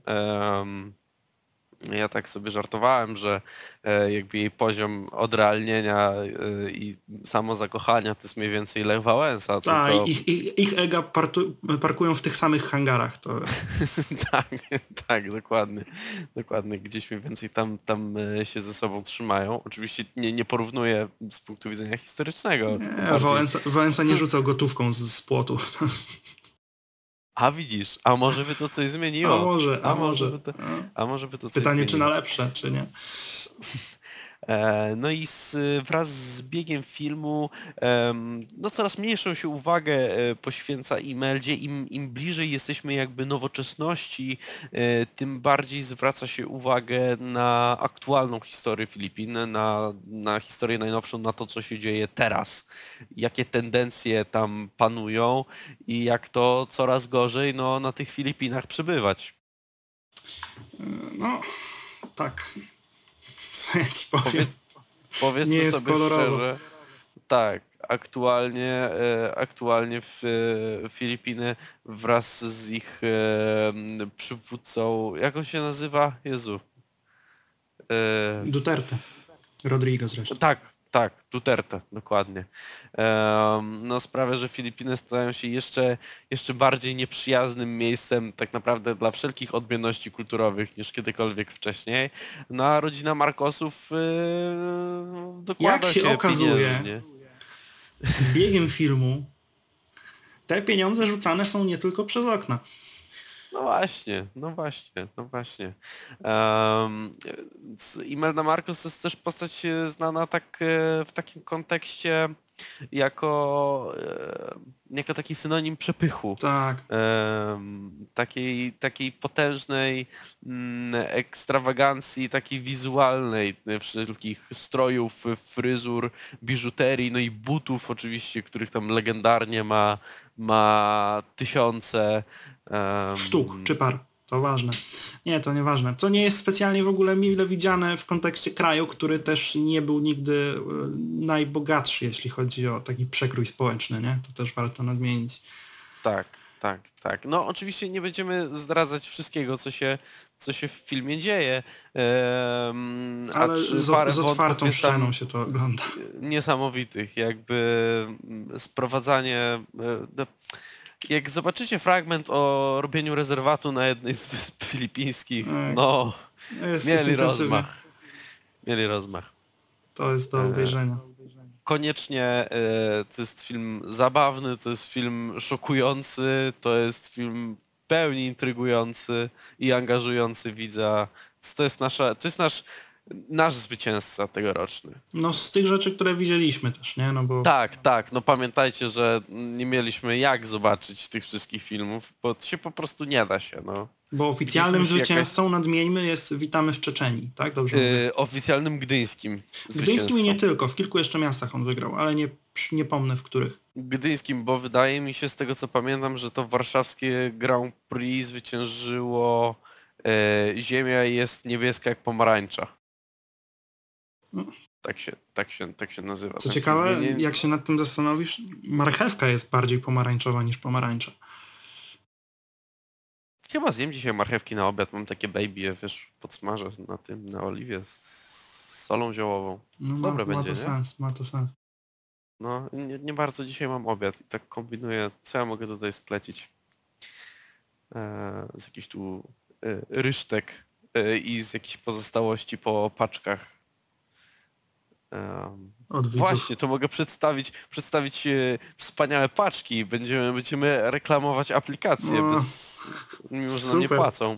Ja tak sobie żartowałem, że e, jakby jej poziom odrealnienia e, i samozakochania to jest mniej więcej Lech Wałęsa. Tak, tylko- ich, ich, ich ega partu, parkują w tych samych hangarach. To tak, tak, dokładnie. Dokładnie. Gdzieś mniej więcej tam, tam e, się ze sobą trzymają. Oczywiście nie, nie porównuję z punktu widzenia historycznego. nie, Wałęsa, Wałęsa nie rzucał gotówką z, z płotu. A widzisz, a może by to coś A zmieniło? może, a, A może może. by to- A. A może by to coś Pytanie, czy zmieniło? na lepsze, czy nie. E, No i z, wraz z biegiem filmu no coraz mniejszą się uwagę e, poświęca Imeldzie. Im, Im bliżej jesteśmy jakby nowoczesności, e, tym bardziej zwraca się uwagę na aktualną historię Filipin, na, na historię najnowszą, na to, co się dzieje teraz. Jakie tendencje tam panują i jak to coraz gorzej no, na tych Filipinach przebywać. No, tak. Co ja ci powiem? Powiedz, powiedzmy Nie sobie kolorowo. szczerze, tak, aktualnie, e, aktualnie w e, Filipiny wraz z ich e, przywódcą, jak on się nazywa? Jezu. Duterte. Rodrigo zresztą. tak, tak, Duterte, dokładnie. No sprawia, że Filipiny stają się jeszcze, jeszcze bardziej nieprzyjaznym miejscem tak naprawdę dla wszelkich odmienności kulturowych niż kiedykolwiek wcześniej. No a rodzina Marcosów yy, dokłada Jak się się okazuje, pieniężnie. Z biegiem filmu te pieniądze rzucane są nie tylko przez okna. No właśnie, no właśnie, no właśnie. Um, Imelda Marcos jest też postać e, znana tak e, w takim kontekście jako, e, jako taki synonim przepychu. Tak. Em, takiej, takiej potężnej mm, ekstrawagancji, takiej wizualnej, wszelkich strojów, fryzur, biżuterii, no i butów oczywiście, których tam legendarnie ma, ma tysiące. Em, Sztuk czy par. To ważne. Nie, to nieważne. Co nie jest specjalnie w ogóle mile widziane w kontekście kraju, który też nie był nigdy e, najbogatszy, jeśli chodzi o taki przekrój społeczny, nie? To też warto nadmienić. Tak, tak, tak. No oczywiście nie będziemy zdradzać wszystkiego, co się, co się w filmie dzieje. a Ale z, z otwartą szczeną się to ogląda. niesamowitych, jakby mm, sprowadzanie... e, do- Jak zobaczycie fragment o robieniu rezerwatu na jednej z wysp filipińskich, Tak. no, Jest, jest mieli intensywnie. rozmach. Mieli rozmach. To jest do E, obejrzenia. Koniecznie e, to jest film zabawny, to jest film szokujący, to jest film pełni intrygujący i angażujący widza. To jest, nasza, to jest nasz, nasz zwycięzca tegoroczny. No z tych rzeczy, które widzieliśmy też, nie? No bo Tak, tak. No pamiętajcie, że nie mieliśmy jak zobaczyć tych wszystkich filmów, bo to się po prostu nie da się. No. Bo oficjalnym musi jakaś- zwycięzcą, nadmieńmy, jest Witamy w Czeczeni, tak? Dobrze? Yy, oficjalnym gdyńskim Gdyńskim i nie zwycięzcą. tylko, w kilku jeszcze miastach on wygrał, ale nie, nie pomnę w których. Gdyńskim, bo wydaje mi się z tego co pamiętam, że to warszawskie Grand Prix zwyciężyło e, Ziemia jest niebieska jak pomarańcza. No. Tak się, tak się, tak się nazywa. Co Tak, ciekawe, nie- nie- jak się nad tym zastanowisz, marchewka jest bardziej pomarańczowa niż pomarańcza. Chyba zjem dzisiaj marchewki na obiad, mam takie baby, wiesz, podsmażę na tym, na oliwie z solą ziołową. No, Dobre ma, będzie, ma to nie? sens, ma to sens. No, nie, nie bardzo dzisiaj mam obiad i tak kombinuję, co ja mogę tutaj sklecić. E, z jakichś tu e, rysztek e, i z jakichś pozostałości po paczkach. Właśnie, to mogę przedstawić, przedstawić e, wspaniałe paczki. Będziemy, będziemy reklamować aplikację, O, bez, mimo że nam nie super. płacą.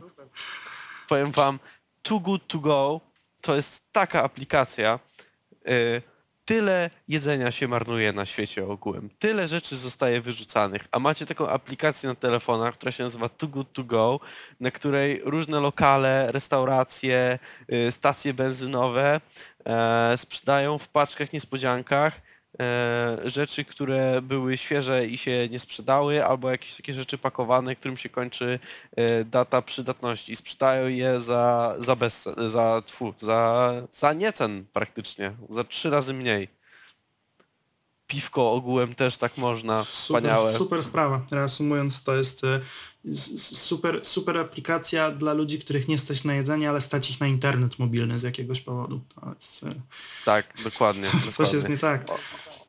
Powiem wam, Too Good To Go to jest taka aplikacja, y, tyle jedzenia się marnuje na świecie ogółem, tyle rzeczy zostaje wyrzucanych, a macie taką aplikację na telefonach, która się nazywa Too Good To Go, na której różne lokale, restauracje, y, stacje benzynowe e, sprzedają w paczkach niespodziankach e, rzeczy, które były świeże i się nie sprzedały, albo jakieś takie rzeczy pakowane, którym się kończy e, data przydatności. Sprzedają je za, za, bez, za, tfu, za, za niecen praktycznie, za trzy razy mniej. Piwko ogółem też tak można, wspaniałe. Super, super sprawa. Reasumując, to jest e, super, super aplikacja dla ludzi, których nie stać na jedzenie, ale stać ich na internet mobilny z jakiegoś powodu. Jest, e, Tak, dokładnie. coś dokładnie. jest nie tak. O-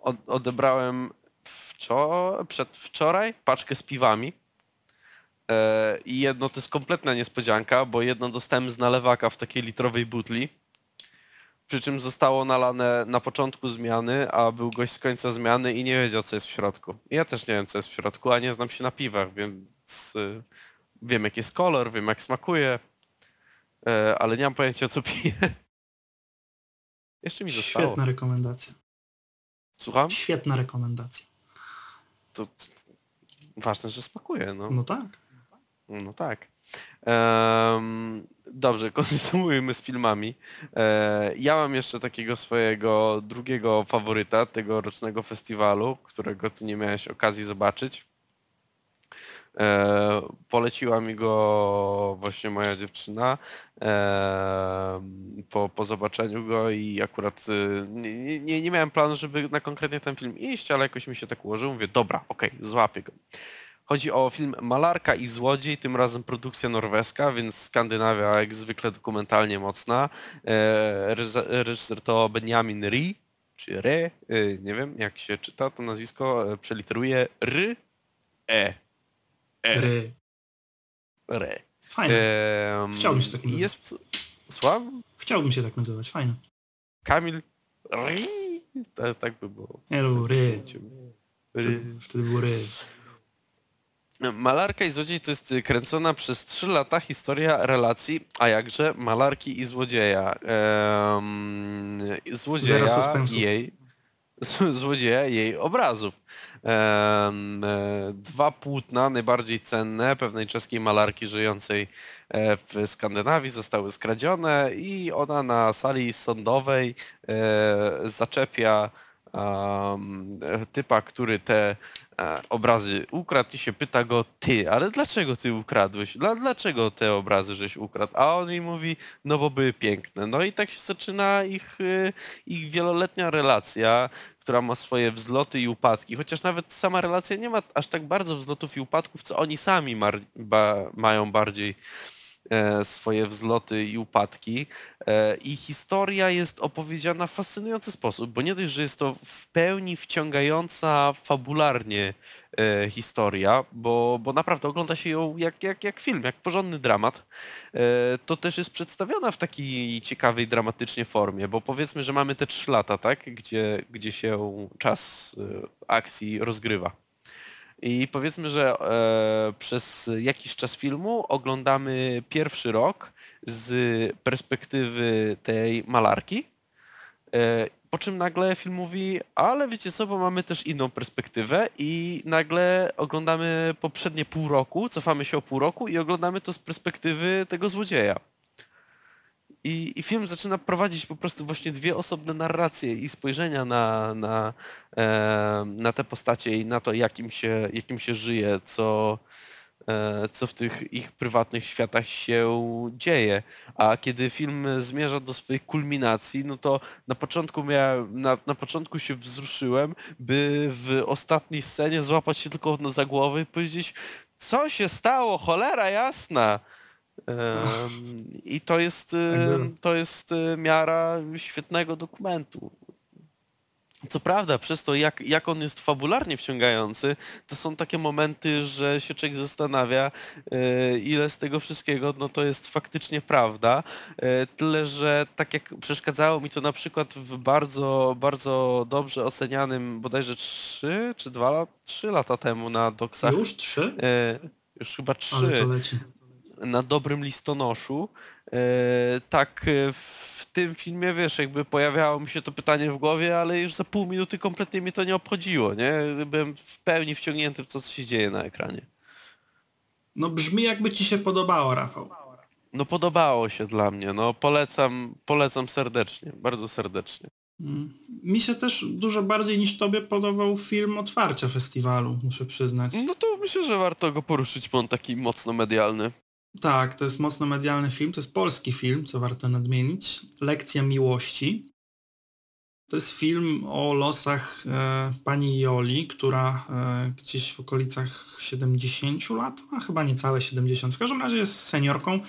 od, odebrałem wczor- przedwczoraj paczkę z piwami. E, I jedno to jest kompletna niespodzianka, bo jedno dostałem z nalewaka w takiej litrowej butli. Przy czym zostało nalane na początku zmiany, a był gość z końca zmiany i nie wiedział, co jest w środku. Ja też nie wiem, co jest w środku, a nie znam się na piwach, więc y, wiem, jaki jest kolor, wiem, jak smakuje, e, ale nie mam pojęcia, co piję. Jeszcze mi zostało. Świetna rekomendacja. Słucham? Świetna rekomendacja. to ważne, że smakuje, no. No tak. No tak. Em, dobrze, kontynuujmy z filmami. E, ja mam jeszcze takiego swojego drugiego faworyta tego rocznego którego ty nie miałeś okazji zobaczyć. E, poleciła mi go właśnie moja dziewczyna e, po, po zobaczeniu go i akurat y, nie, nie, nie miałem planu, żeby na konkretnie ten film iść, ale jakoś mi się tak ułożyło. Mówię, dobra, okej, złapię go. Chodzi o film Malarka i Złodziej, tym razem produkcja norweska, więc Skandynawia jak zwykle dokumentalnie mocna. E, reżyser- to Benjamin Ri, czy Re, e, nie wiem jak się czyta to nazwisko, e, przeliteruje R, E, E, Ry. Re. Fajne. Em, Chciałbym się tak nazywać. Jest, słucham? Chciałbym się tak nazywać. Fajne. Kamil Ri, tak by było. Nie, no, ry. Ry. Wtedy, wtedy było ry. Malarka i złodziej to jest y, kręcona przez 3 lata historia relacji, a jakże malarki i złodzieja. Ehm, złodzieja i jej złodzieja i jej obrazów. Em, e, dwa płótna najbardziej cenne pewnej czeskiej malarki żyjącej e, w Skandynawii zostały skradzione i ona na sali sądowej e, zaczepia e, typa, który te obrazy ukradł i się pyta go, ty, ale dlaczego ty ukradłeś? Dla, dlaczego te obrazy żeś ukradł? A on jej mówi, no bo były piękne. No i tak się zaczyna ich, y, ich wieloletnia relacja, która ma swoje wzloty i upadki, chociaż nawet sama relacja nie ma aż tak bardzo wzlotów i upadków, co oni sami ba, mają bardziej e, swoje wzloty i upadki. E, I historia jest opowiedziana w fascynujący sposób, bo nie dość, że jest to w pełni wciągająca fabularnie e, historia, bo, bo naprawdę ogląda się ją jak, jak, jak film, jak porządny dramat, e, to też jest przedstawiona w takiej ciekawej dramatycznie formie, bo powiedzmy, że mamy te trzy lata, tak, gdzie, gdzie się czas e, akcji rozgrywa. I powiedzmy, że e, przez jakiś czas filmu oglądamy pierwszy rok z perspektywy tej malarki, e, po czym nagle film mówi, ale wiecie co, bo mamy też inną perspektywę i nagle oglądamy poprzednie pół roku, cofamy się o pół roku i oglądamy to z perspektywy tego złodzieja. I, I film zaczyna prowadzić po prostu właśnie dwie osobne narracje i spojrzenia na, na, e, na te postacie i na to, jakim się, jakim się żyje, co, e, co w tych ich prywatnych światach się dzieje. A kiedy film zmierza do swojej kulminacji, no to na początku miałem, na, na początku się wzruszyłem, by w ostatniej scenie złapać się tylko za głowę i powiedzieć, co się stało, cholera jasna. I to jest, Tak to jest y, miara świetnego dokumentu. Co prawda, przez to jak, jak on jest fabularnie wciągający, to są takie momenty, że się człowiek zastanawia, y, ile z tego wszystkiego no to jest faktycznie prawda. Y, Tyle, że tak jak przeszkadzało mi to na przykład w bardzo, bardzo dobrze ocenianym bodajże 3 czy 2, 3 lata temu na Doksach. Już trzy? y, Już chyba 3 Ale to leci. Na dobrym listonoszu, e, tak e, w tym filmie, wiesz, jakby pojawiało mi się to pytanie w głowie, ale już za pół minuty kompletnie mnie to nie obchodziło, nie? Byłem w pełni wciągnięty w to, co się dzieje na ekranie. No brzmi jakby ci się podobało, Rafał. No podobało się dla mnie, no polecam, polecam serdecznie, bardzo serdecznie. Mm. Mi się też dużo bardziej niż tobie podobał film otwarcia festiwalu, muszę przyznać. No to myślę, że warto go poruszyć, bo on taki mocno medialny. Tak, to jest mocno medialny film, to jest polski film, co warto nadmienić. Lekcja miłości. To jest film o losach e, pani Joli, która e, gdzieś w okolicach 70 lat, a chyba niecałe 70, w każdym razie jest seniorką,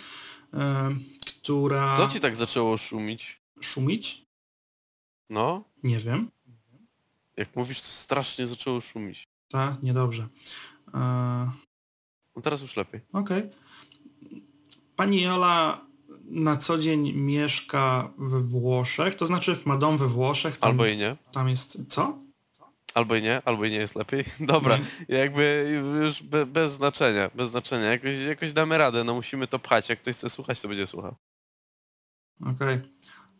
e, która... Co ci tak zaczęło szumić? Szumić? No, Nie wiem. jak mówisz, to strasznie zaczęło szumić. Tak, niedobrze. E, No teraz już lepiej. Okej. Pani Jola na co dzień mieszka we Włoszech, to znaczy ma dom we Włoszech. Tam, Albo i nie. tam jest... Co? Albo i nie, albo i nie jest lepiej. Dobra, Nie. jakby już be, bez znaczenia, bez znaczenia. Jakoś, jakoś damy radę, no musimy to pchać. Jak ktoś chce słuchać, to będzie słuchał. Okej.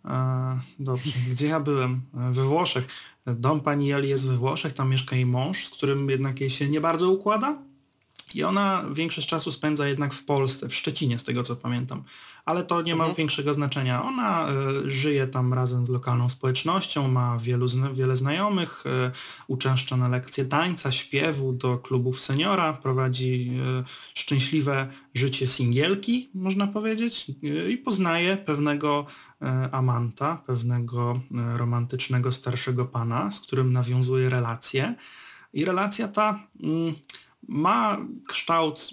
E, Dobrze. Gdzie ja byłem? E, We Włoszech. Dom pani Joli jest we Włoszech, tam mieszka jej mąż, z którym jednak jej się nie bardzo układa. I ona większość czasu spędza jednak w Polsce, w Szczecinie z tego co pamiętam. Ale to nie ma Mhm. większego znaczenia. Ona e, żyje tam razem z lokalną społecznością, ma wielu, zna- wiele znajomych, e, uczęszcza na lekcje tańca, śpiewu, do klubów seniora, prowadzi e, szczęśliwe życie singielki, można powiedzieć, i poznaje pewnego amanta, pewnego romantycznego starszego pana, z którym nawiązuje relację. I relacja ta mm, ma kształt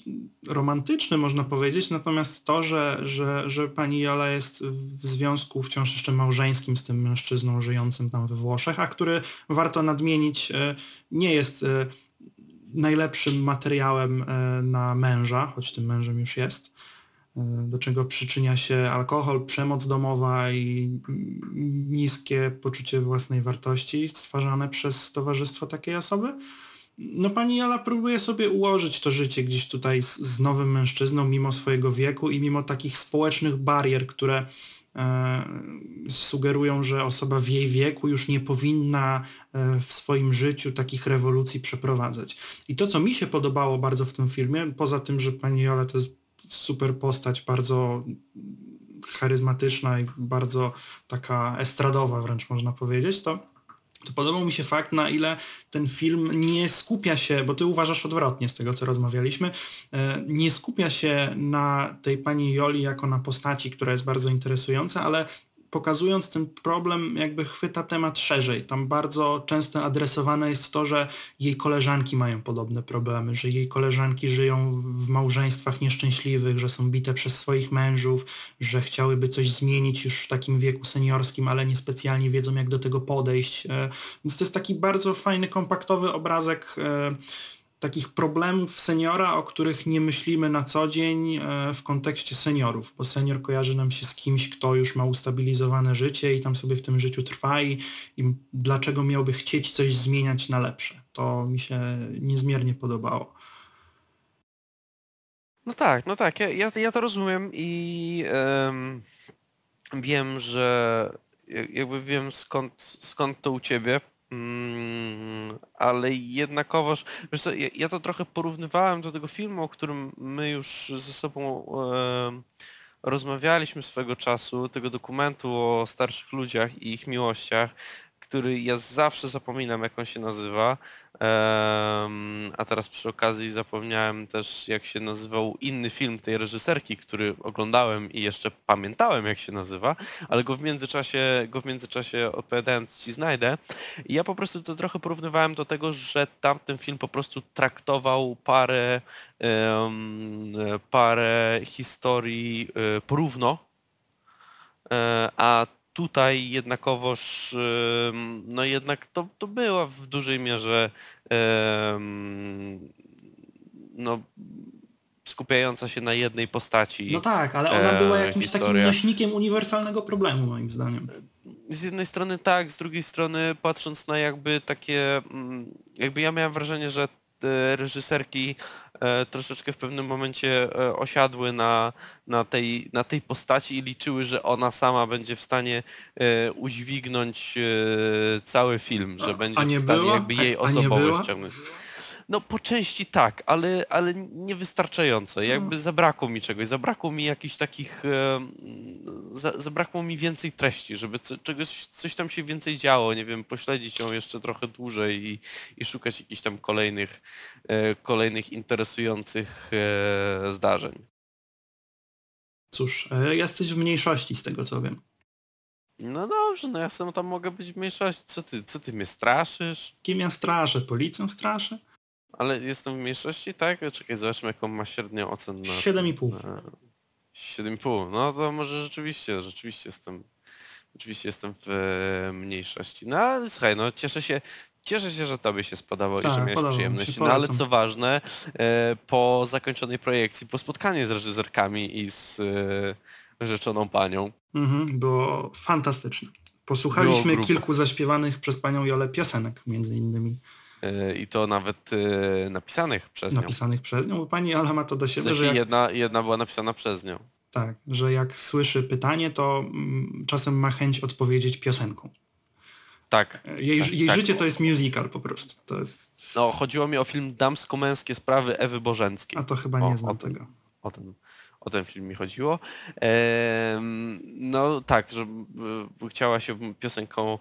romantyczny, można powiedzieć, natomiast to, że, że, że pani Jola jest w związku wciąż jeszcze małżeńskim z tym mężczyzną żyjącym tam we Włoszech, a który warto nadmienić, e, nie jest e, najlepszym materiałem e, na męża, choć tym mężem już jest, do czego przyczynia się alkohol, przemoc domowa i niskie poczucie własnej wartości stwarzane przez towarzystwo takiej osoby. No pani Jola próbuje sobie ułożyć to życie gdzieś tutaj z, z nowym mężczyzną, mimo swojego wieku i mimo takich społecznych barier, które e, sugerują, że osoba w jej wieku już nie powinna e, w swoim życiu takich rewolucji przeprowadzać. I to, co mi się podobało bardzo w tym filmie, poza tym, że pani Jola to jest super postać, bardzo charyzmatyczna i bardzo taka estradowa wręcz można powiedzieć, to to podobał mi się fakt, na ile ten film nie skupia się, bo ty uważasz odwrotnie z tego, co rozmawialiśmy, e, nie skupia się na tej pani Joli jako na postaci, która jest bardzo interesująca, ale pokazując ten problem, jakby chwyta temat szerzej. Tam bardzo często adresowane jest to, że jej koleżanki mają podobne problemy, że jej koleżanki żyją w małżeństwach nieszczęśliwych, że są bite przez swoich mężów, że chciałyby coś zmienić już w takim wieku seniorskim, ale niespecjalnie wiedzą, jak do tego podejść. E, Więc to jest taki bardzo fajny, kompaktowy obrazek e, takich problemów seniora, o których nie myślimy na co dzień e, w kontekście seniorów, bo senior kojarzy nam się z kimś, kto już ma ustabilizowane życie i tam sobie w tym życiu trwa i, i dlaczego miałby chcieć coś zmieniać na lepsze. To mi się niezmiernie podobało. No tak, no tak, ja, ja, to rozumiem i em, wiem, że ja- jakby wiem skąd, skąd to u ciebie, mm, ale jednakowoż, wiesz co, ja, ja to trochę porównywałem do tego filmu, o którym my już ze sobą em, rozmawialiśmy swego czasu, tego dokumentu o starszych ludziach i ich miłościach, który ja zawsze zapominam, jak on się nazywa. A teraz przy okazji zapomniałem też, jak się nazywał inny film tej reżyserki, który oglądałem i jeszcze pamiętałem, jak się nazywa, ale go w międzyczasie, go w międzyczasie odpowiadając ci znajdę. I ja po prostu to trochę porównywałem do tego, że tamten film po prostu traktował parę, em, parę historii e, porówno, E, a tutaj jednakowoż no jednak to, to była w dużej mierze no skupiająca się na jednej postaci. No tak, ale ona była e, jakimś takim historia. nośnikiem uniwersalnego problemu, moim zdaniem. Z jednej strony tak, z drugiej strony patrząc na jakby takie, mm, jakby ja miałem wrażenie, że reżyserki e, troszeczkę w pewnym momencie e, osiadły na, na, tej, na tej postaci i liczyły, że ona sama będzie w stanie e, udźwignąć e, cały film, że będzie w stanie była? jakby jej osobowość ciągnąć. No po części tak, ale, ale niewystarczająco. Jakby zabrakło mi czegoś, zabrakło mi jakichś takich, e, za, zabrakło mi więcej treści, żeby co, czegoś, coś tam się więcej działo, nie wiem, pośledzić ją jeszcze trochę dłużej i, i szukać jakichś tam kolejnych, e, kolejnych interesujących e, zdarzeń. Cóż, jesteś w mniejszości z tego co wiem. No dobrze, no ja sam tam mogę być w mniejszości. Co ty, co ty mnie straszysz? Kim ja straszę? Policją straszę? Ale jestem w mniejszości, tak? Czekaj, zobaczmy jaką ma średnią ocenę. na- 7,5. na- 7,5. No to może rzeczywiście, rzeczywiście jestem, rzeczywiście jestem w e, mniejszości. No ale słuchaj, no cieszę się, cieszę się, że tobie się spodobało i Tak, że miałeś podobało mi przyjemność. No ale co ważne, e, po zakończonej projekcji, po spotkaniu z reżyserkami i z e, rzeczoną panią, Mhm, było fantastyczne. Posłuchaliśmy Było kilku zaśpiewanych przez panią Jolę piosenek, między innymi i to nawet e, napisanych przez nią. napisanych przez nią. bo Pani Jola ma to do W siebie, sensie że jak, jedna, jedna była napisana przez nią. tak, że jak słyszy pytanie, to mm, czasem ma chęć odpowiedzieć piosenką. Tak. Jej, tak, jej tak. życie to jest musical po prostu. To jest, No, chodziło mi o film Damsko-męskie sprawy Ewy Bożenckiej. a to chyba O, nie o znam tym. tego. O ten, o ten film mi chodziło. No tak, że e, chciała się piosenką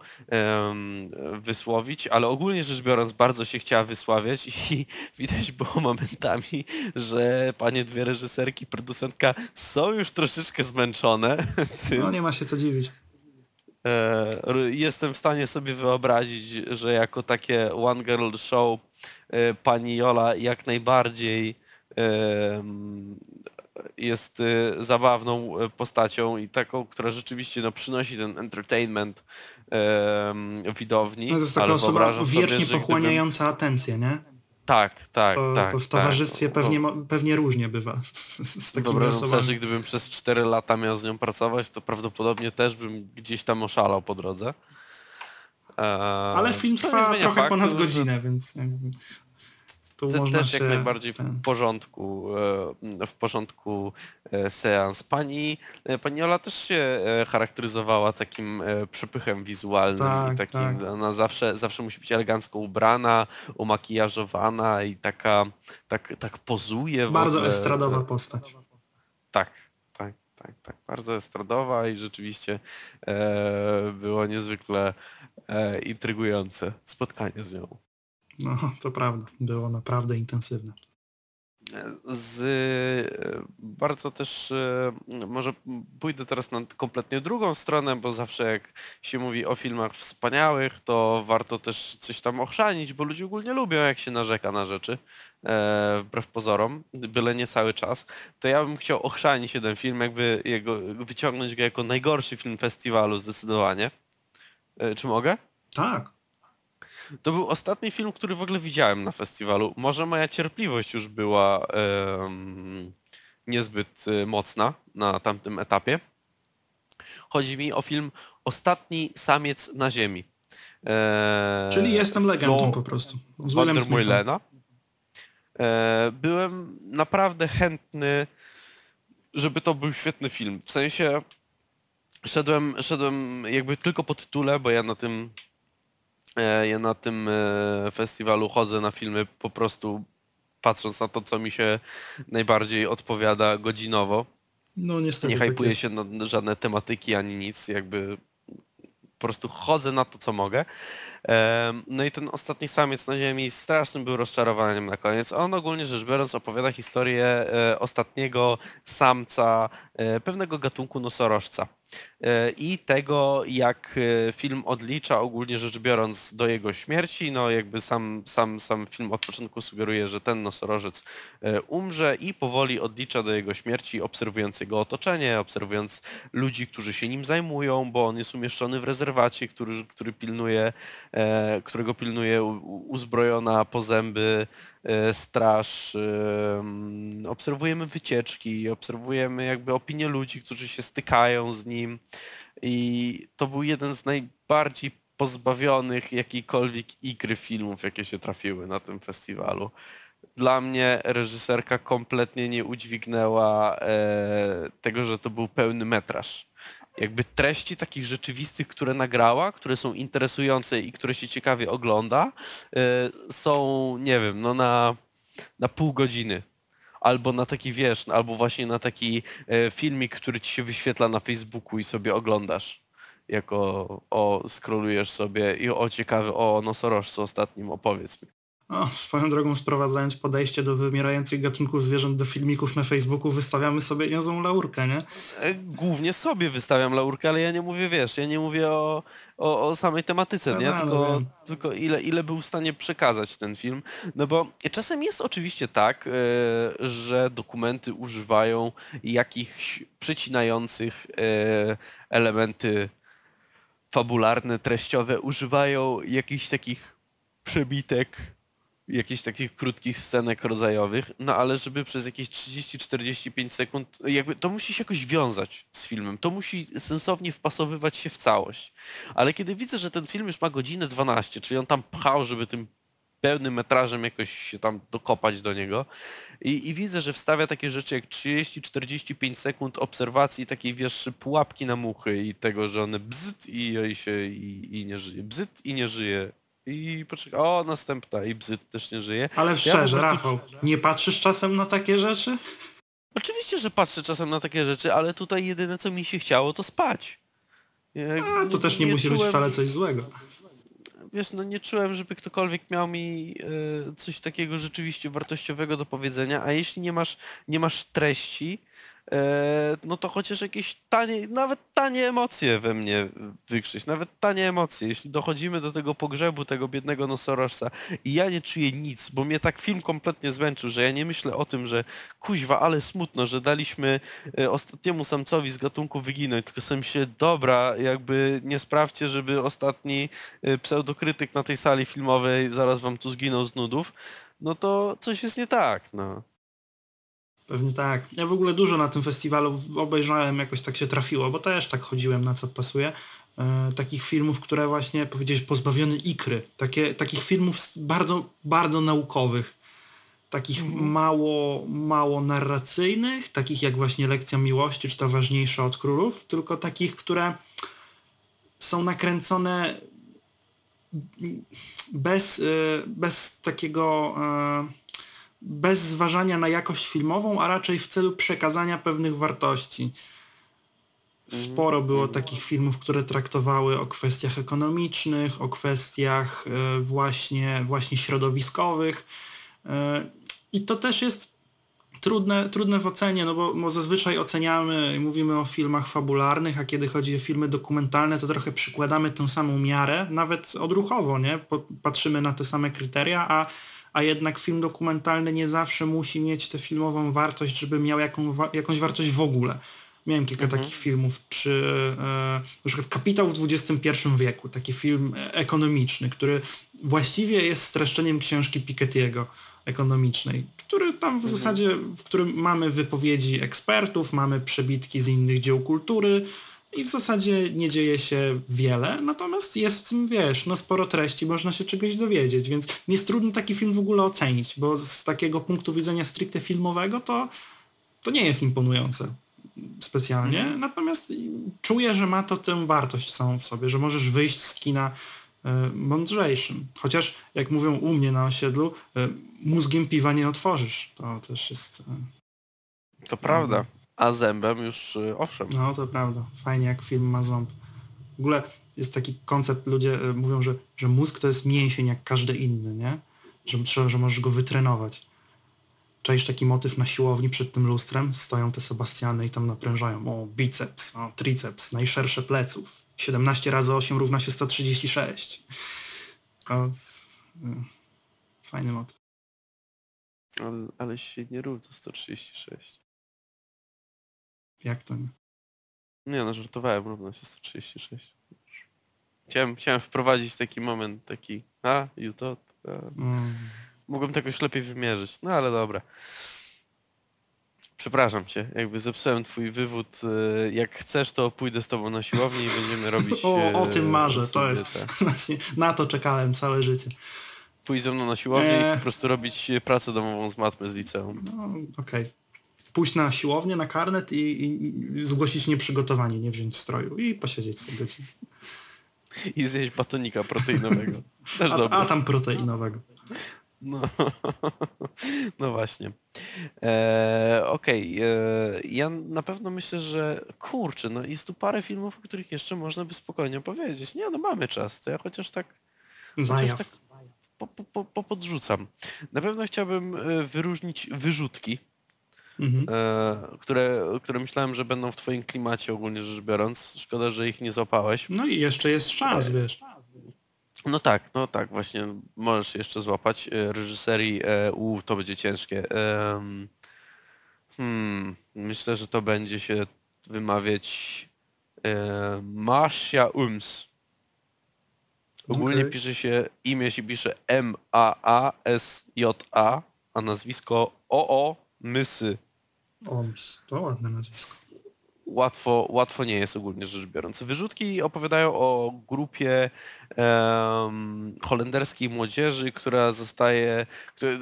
wysłowić, ale ogólnie rzecz biorąc bardzo się chciała wysławiać i widać było momentami, że panie dwie reżyserki, producentka są już troszeczkę zmęczone. No nie ma się co dziwić. E, Jestem w stanie sobie wyobrazić, że jako takie one girl show e, pani Jola jak najbardziej jest e, zabawną e, postacią i taką, która rzeczywiście no, przynosi ten entertainment em, widowni. No to jest taka ale osoba wyobrażam sobie, wiecznie że gdybym- pochłaniająca atencję, nie? Tak, tak, To, tak. to w tak. towarzystwie No, pewnie, pewnie różnie bywa z, Wyobrażam sobie, że gdybym przez 4 lata miał z nią pracować, to prawdopodobnie też bym gdzieś tam oszalał po drodze. E, Ale film trwa trochę faktu, ponad że godzinę, więc jakby tu Te, można też się... jak najbardziej w porządku, e, w porządku e, seans. Pani, e, pani Ola też się charakteryzowała takim przepychem wizualnym Tak, i takim, tak. ona zawsze, zawsze musi być elegancko ubrana, umakijażowana i taka, tak, tak pozuje. Bardzo estradowa postać. Tak, tak, tak, tak. Bardzo estradowa i rzeczywiście e, było niezwykle e, intrygujące spotkanie z nią. No, to prawda. Było naprawdę intensywne. z e, bardzo też e, może pójdę teraz na kompletnie drugą stronę, bo zawsze jak się mówi o filmach wspaniałych, to warto też coś tam ochrzanić, bo ludzie ogólnie lubią jak się narzeka na rzeczy, e, wbrew pozorom, byle nie cały czas. To ja bym chciał ochrzanić jeden film, jakby jego, wyciągnąć go jako najgorszy film festiwalu zdecydowanie. Czy mogę? Tak. To był ostatni film, który w ogóle widziałem na festiwalu. Może moja cierpliwość już była niezbyt e, mocna na tamtym etapie. Chodzi mi o film Ostatni samiec na ziemi. E, Czyli jestem legendą po prostu. Z Willem Smithem. E, byłem naprawdę chętny, żeby to był świetny film. W sensie szedłem, szedłem jakby tylko po tytule, bo ja na tym ja na tym e, festiwalu chodzę na filmy po prostu patrząc na to, co mi się najbardziej odpowiada godzinowo. No niestety. Nie tak hypuję jest. się na żadne tematyki ani nic, jakby po prostu chodzę na to, co mogę. Em, No i ten ostatni samiec na ziemi strasznym był rozczarowaniem na koniec. On ogólnie rzecz biorąc opowiada historię e, ostatniego samca e, pewnego gatunku nosorożca. E, I tego, jak e, film odlicza ogólnie rzecz biorąc do jego śmierci, no jakby sam, sam, sam film od początku sugeruje, że ten nosorożec e, umrze i powoli odlicza do jego śmierci, obserwując jego otoczenie, obserwując ludzi, którzy się nim zajmują, bo on jest umieszczony w rezerwacie, który, który pilnuje, którego pilnuje uzbrojona po zęby straż. Obserwujemy wycieczki, obserwujemy jakby opinie ludzi, którzy się stykają z nim i to był jeden z najbardziej pozbawionych jakiejkolwiek ikry filmów, jakie się trafiły na tym festiwalu. Dla mnie reżyserka kompletnie nie udźwignęła e, tego, że to był pełny metraż. Jakby treści takich rzeczywistych, które nagrała, które są interesujące i które się ciekawie ogląda, e, są, nie wiem, no na, na pół godziny albo na taki, wiesz, albo właśnie na taki e, filmik, który ci się wyświetla na Facebooku i sobie oglądasz. Jako, o, scrollujesz sobie i o ciekawy, o nosorożcu ostatnim opowiedz mi. O, swoją drogą sprowadzając podejście do wymierających gatunków zwierząt do filmików na Facebooku, wystawiamy sobie niezłą laurkę, nie? E, Głównie sobie wystawiam laurkę, ale ja nie mówię, wiesz, ja nie mówię o, o, o samej tematyce, nie? No, no, Tylko, wiem. tylko ile, ile był w stanie przekazać ten film. No bo czasem jest oczywiście tak, e, że dokumenty używają jakichś przecinających e, elementy fabularne, treściowe, używają jakichś takich przebitek, jakichś takich krótkich scenek rodzajowych, no ale żeby przez jakieś 30-45 sekund, jakby to musi się jakoś wiązać z filmem, to musi sensownie wpasowywać się w całość. Ale kiedy widzę, że ten film już ma godzinę 12, czyli on tam pchał, żeby tym pełnym metrażem jakoś się tam dokopać do niego i, i widzę, że wstawia takie rzeczy jak 30-45 sekund obserwacji takiej, wiesz, pułapki na muchy i tego, że one bzyt i, i się i, i nie żyje, bzyt i nie żyje. I poczekaj, o, następna i bzyt też nie żyje. Ale Ja szczerze, prostu Rafał, nie patrzysz czasem na takie rzeczy? Oczywiście, że patrzę czasem na takie rzeczy, ale tutaj jedyne co mi się chciało to spać. Ja A, to też nie, musi być czułem- wcale coś złego. Wiesz, no nie czułem, żeby ktokolwiek miał mi e, coś takiego rzeczywiście wartościowego do powiedzenia, a jeśli nie masz, nie masz treści, no to chociaż jakieś tanie, nawet tanie emocje we mnie wykrzeć, nawet tanie emocje. Jeśli dochodzimy do tego pogrzebu tego biednego nosorożca i ja nie czuję nic, bo mnie tak film kompletnie zmęczył, że ja nie myślę o tym, że kuźwa, ale smutno, że daliśmy e, ostatniemu samcowi z gatunku wyginąć, tylko sam się, dobra, jakby nie sprawdźcie, żeby ostatni e, pseudokrytyk na tej sali filmowej zaraz wam tu zginął z nudów, no to coś jest nie tak, no. Pewnie tak. Ja w ogóle dużo na tym festiwalu obejrzałem, jakoś tak się trafiło, bo też tak chodziłem na co pasuje. E, takich filmów, które właśnie powiedzieć pozbawione ikry. Takie, takich filmów bardzo, bardzo naukowych. Takich mało, mało narracyjnych, takich jak właśnie Lekcja Miłości, czy ta ważniejsza od królów, tylko takich, które są nakręcone bez, y, bez takiego e, bez zważania na jakość filmową, a raczej w celu przekazania pewnych wartości. Sporo było takich filmów, które traktowały o kwestiach ekonomicznych, o kwestiach e, właśnie, właśnie środowiskowych. E, I to też jest trudne, trudne w ocenie, no bo, bo zazwyczaj oceniamy i mówimy o filmach fabularnych, a kiedy chodzi o filmy dokumentalne, to trochę przykładamy tę samą miarę, nawet odruchowo, nie? Patrzymy na te same kryteria, a, a jednak film dokumentalny nie zawsze musi mieć tę filmową wartość, żeby miał jaką, jakąś wartość w ogóle. Miałem kilka takich filmów, czy e, na przykład Kapitał w XXI wieku, taki film e, ekonomiczny, który właściwie jest streszczeniem książki Piketty'ego ekonomicznej, który tam w zasadzie, w którym mamy wypowiedzi ekspertów, mamy przebitki z innych dzieł kultury i w zasadzie nie dzieje się wiele, natomiast jest w tym, wiesz, no sporo treści, można się czegoś dowiedzieć, więc mi jest trudno taki film w ogóle ocenić, bo z takiego punktu widzenia stricte filmowego to, to nie jest imponujące specjalnie, natomiast czuję, że ma to tę wartość całą w sobie, że możesz wyjść z kina e, mądrzejszym. Chociaż, jak mówią u mnie na osiedlu, e, mózgiem piwa nie otworzysz. To też jest... e, To prawda. A zębem już y, owszem. No to prawda. Fajnie jak film ma ząb. W ogóle jest taki koncept, ludzie e, mówią, że, że mózg to jest mięsień jak każdy inny, nie? Że, trzeba, że możesz go wytrenować. Czaisz taki motyw na siłowni przed tym lustrem? Stoją te Sebastiany i tam naprężają. O, biceps, o, triceps, najszersze pleców. 17 razy 8 równa się 136. O, z- y, fajny motyw. Ale, ale się nie do 136. Jak to nie? Nie no, żartowałem, równo się 136. Chciałem, chciałem wprowadzić taki moment, taki, a, a, Mm. mogłem to jakoś lepiej wymierzyć, no ale dobra. Przepraszam cię, jakby zepsułem twój wywód. e, Jak chcesz, to pójdę z tobą na siłownię i będziemy robić... O, o e, tym marzę, to jest na to czekałem całe życie. Pójść ze mną na siłownię i Eee. po prostu robić e, pracę domową z matmy z liceum. No, okej. Pójść na siłownię, na karnet i, i, zgłosić nieprzygotowanie, nie wziąć stroju i posiedzieć sobie godzinę. I zjeść batonika proteinowego. Też A, a tam proteinowego. No, no właśnie. E, Okej, e, ja na pewno myślę, że kurczę, no jest tu parę filmów, o których jeszcze można by spokojnie powiedzieć. Nie, no mamy czas, to ja chociaż tak, chociaż tak po, po, po, po podrzucam. Na pewno chciałbym e, wyróżnić wyrzutki, Mhm. e, które, które myślałem, że będą w twoim klimacie ogólnie rzecz biorąc. Szkoda, że ich nie złapałeś. No i jeszcze jest czas, wiesz. No tak, no tak, właśnie możesz jeszcze złapać e, reżyserii, e, u, to będzie ciężkie. Em, hmm, myślę, że to będzie się wymawiać e, Marcia Ums. Ogólnie Okej. pisze się, imię się pisze M-A-A-S-J-A, a nazwisko O-O Mysy. To ładne nazwisko. łatwo, łatwo nie jest ogólnie rzecz biorąc. Wyrzutki opowiadają o grupie em, holenderskiej młodzieży, która zostaje,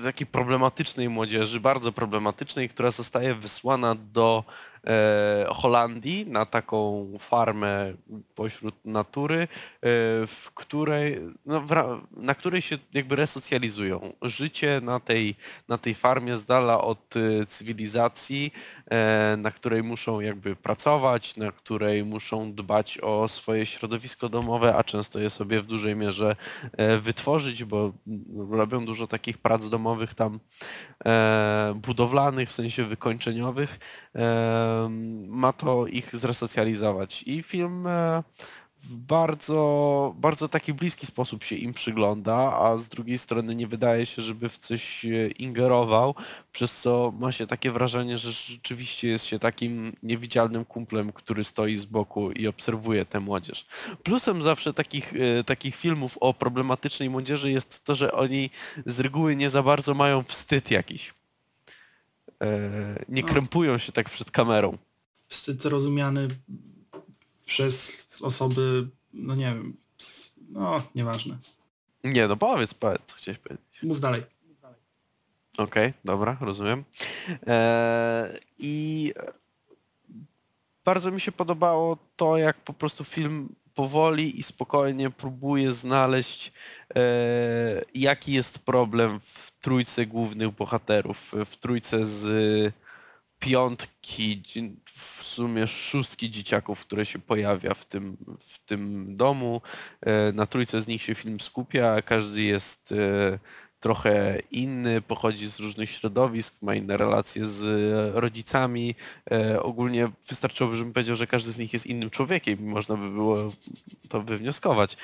takiej problematycznej młodzieży, bardzo problematycznej, która zostaje wysłana do Holandii na taką farmę pośród natury, e, w której, no, na której się jakby resocjalizują. Życie na tej, na tej farmie z dala od e, cywilizacji, e, na której muszą jakby pracować, na której muszą dbać o swoje środowisko domowe, a często je sobie w dużej mierze e, wytworzyć, bo robią dużo takich prac domowych tam e, budowlanych, w sensie wykończeniowych. E, ma to ich zresocjalizować. I film e, w bardzo, bardzo taki bliski sposób się im przygląda, a z drugiej strony nie wydaje się, żeby w coś ingerował, przez co ma się takie wrażenie, że rzeczywiście jest się takim niewidzialnym kumplem, który stoi z boku i obserwuje tę młodzież. Plusem zawsze takich, e, takich filmów o problematycznej młodzieży jest to, że oni z reguły nie za bardzo mają wstyd jakiś. E, Nie krępują się tak przed kamerą. Wstyd rozumiany przez osoby, no nie wiem, no nieważne. Nie, no powiedz, powiedz, co chciałeś powiedzieć. Mów dalej. Okej, dobra, rozumiem. Eee, I bardzo mi się podobało to, jak po prostu film powoli i spokojnie próbuje znaleźć, e, jaki jest problem w trójce głównych bohaterów, w trójce z piątki, w sumie szóstki dzieciaków, które się pojawia w tym, w tym domu. E, Na trójce z nich się film skupia, każdy jest e, trochę inny, pochodzi z różnych środowisk, ma inne relacje z e, rodzicami. E, Ogólnie wystarczyłoby, żebym powiedział, że każdy z nich jest innym człowiekiem i można by było to wywnioskować,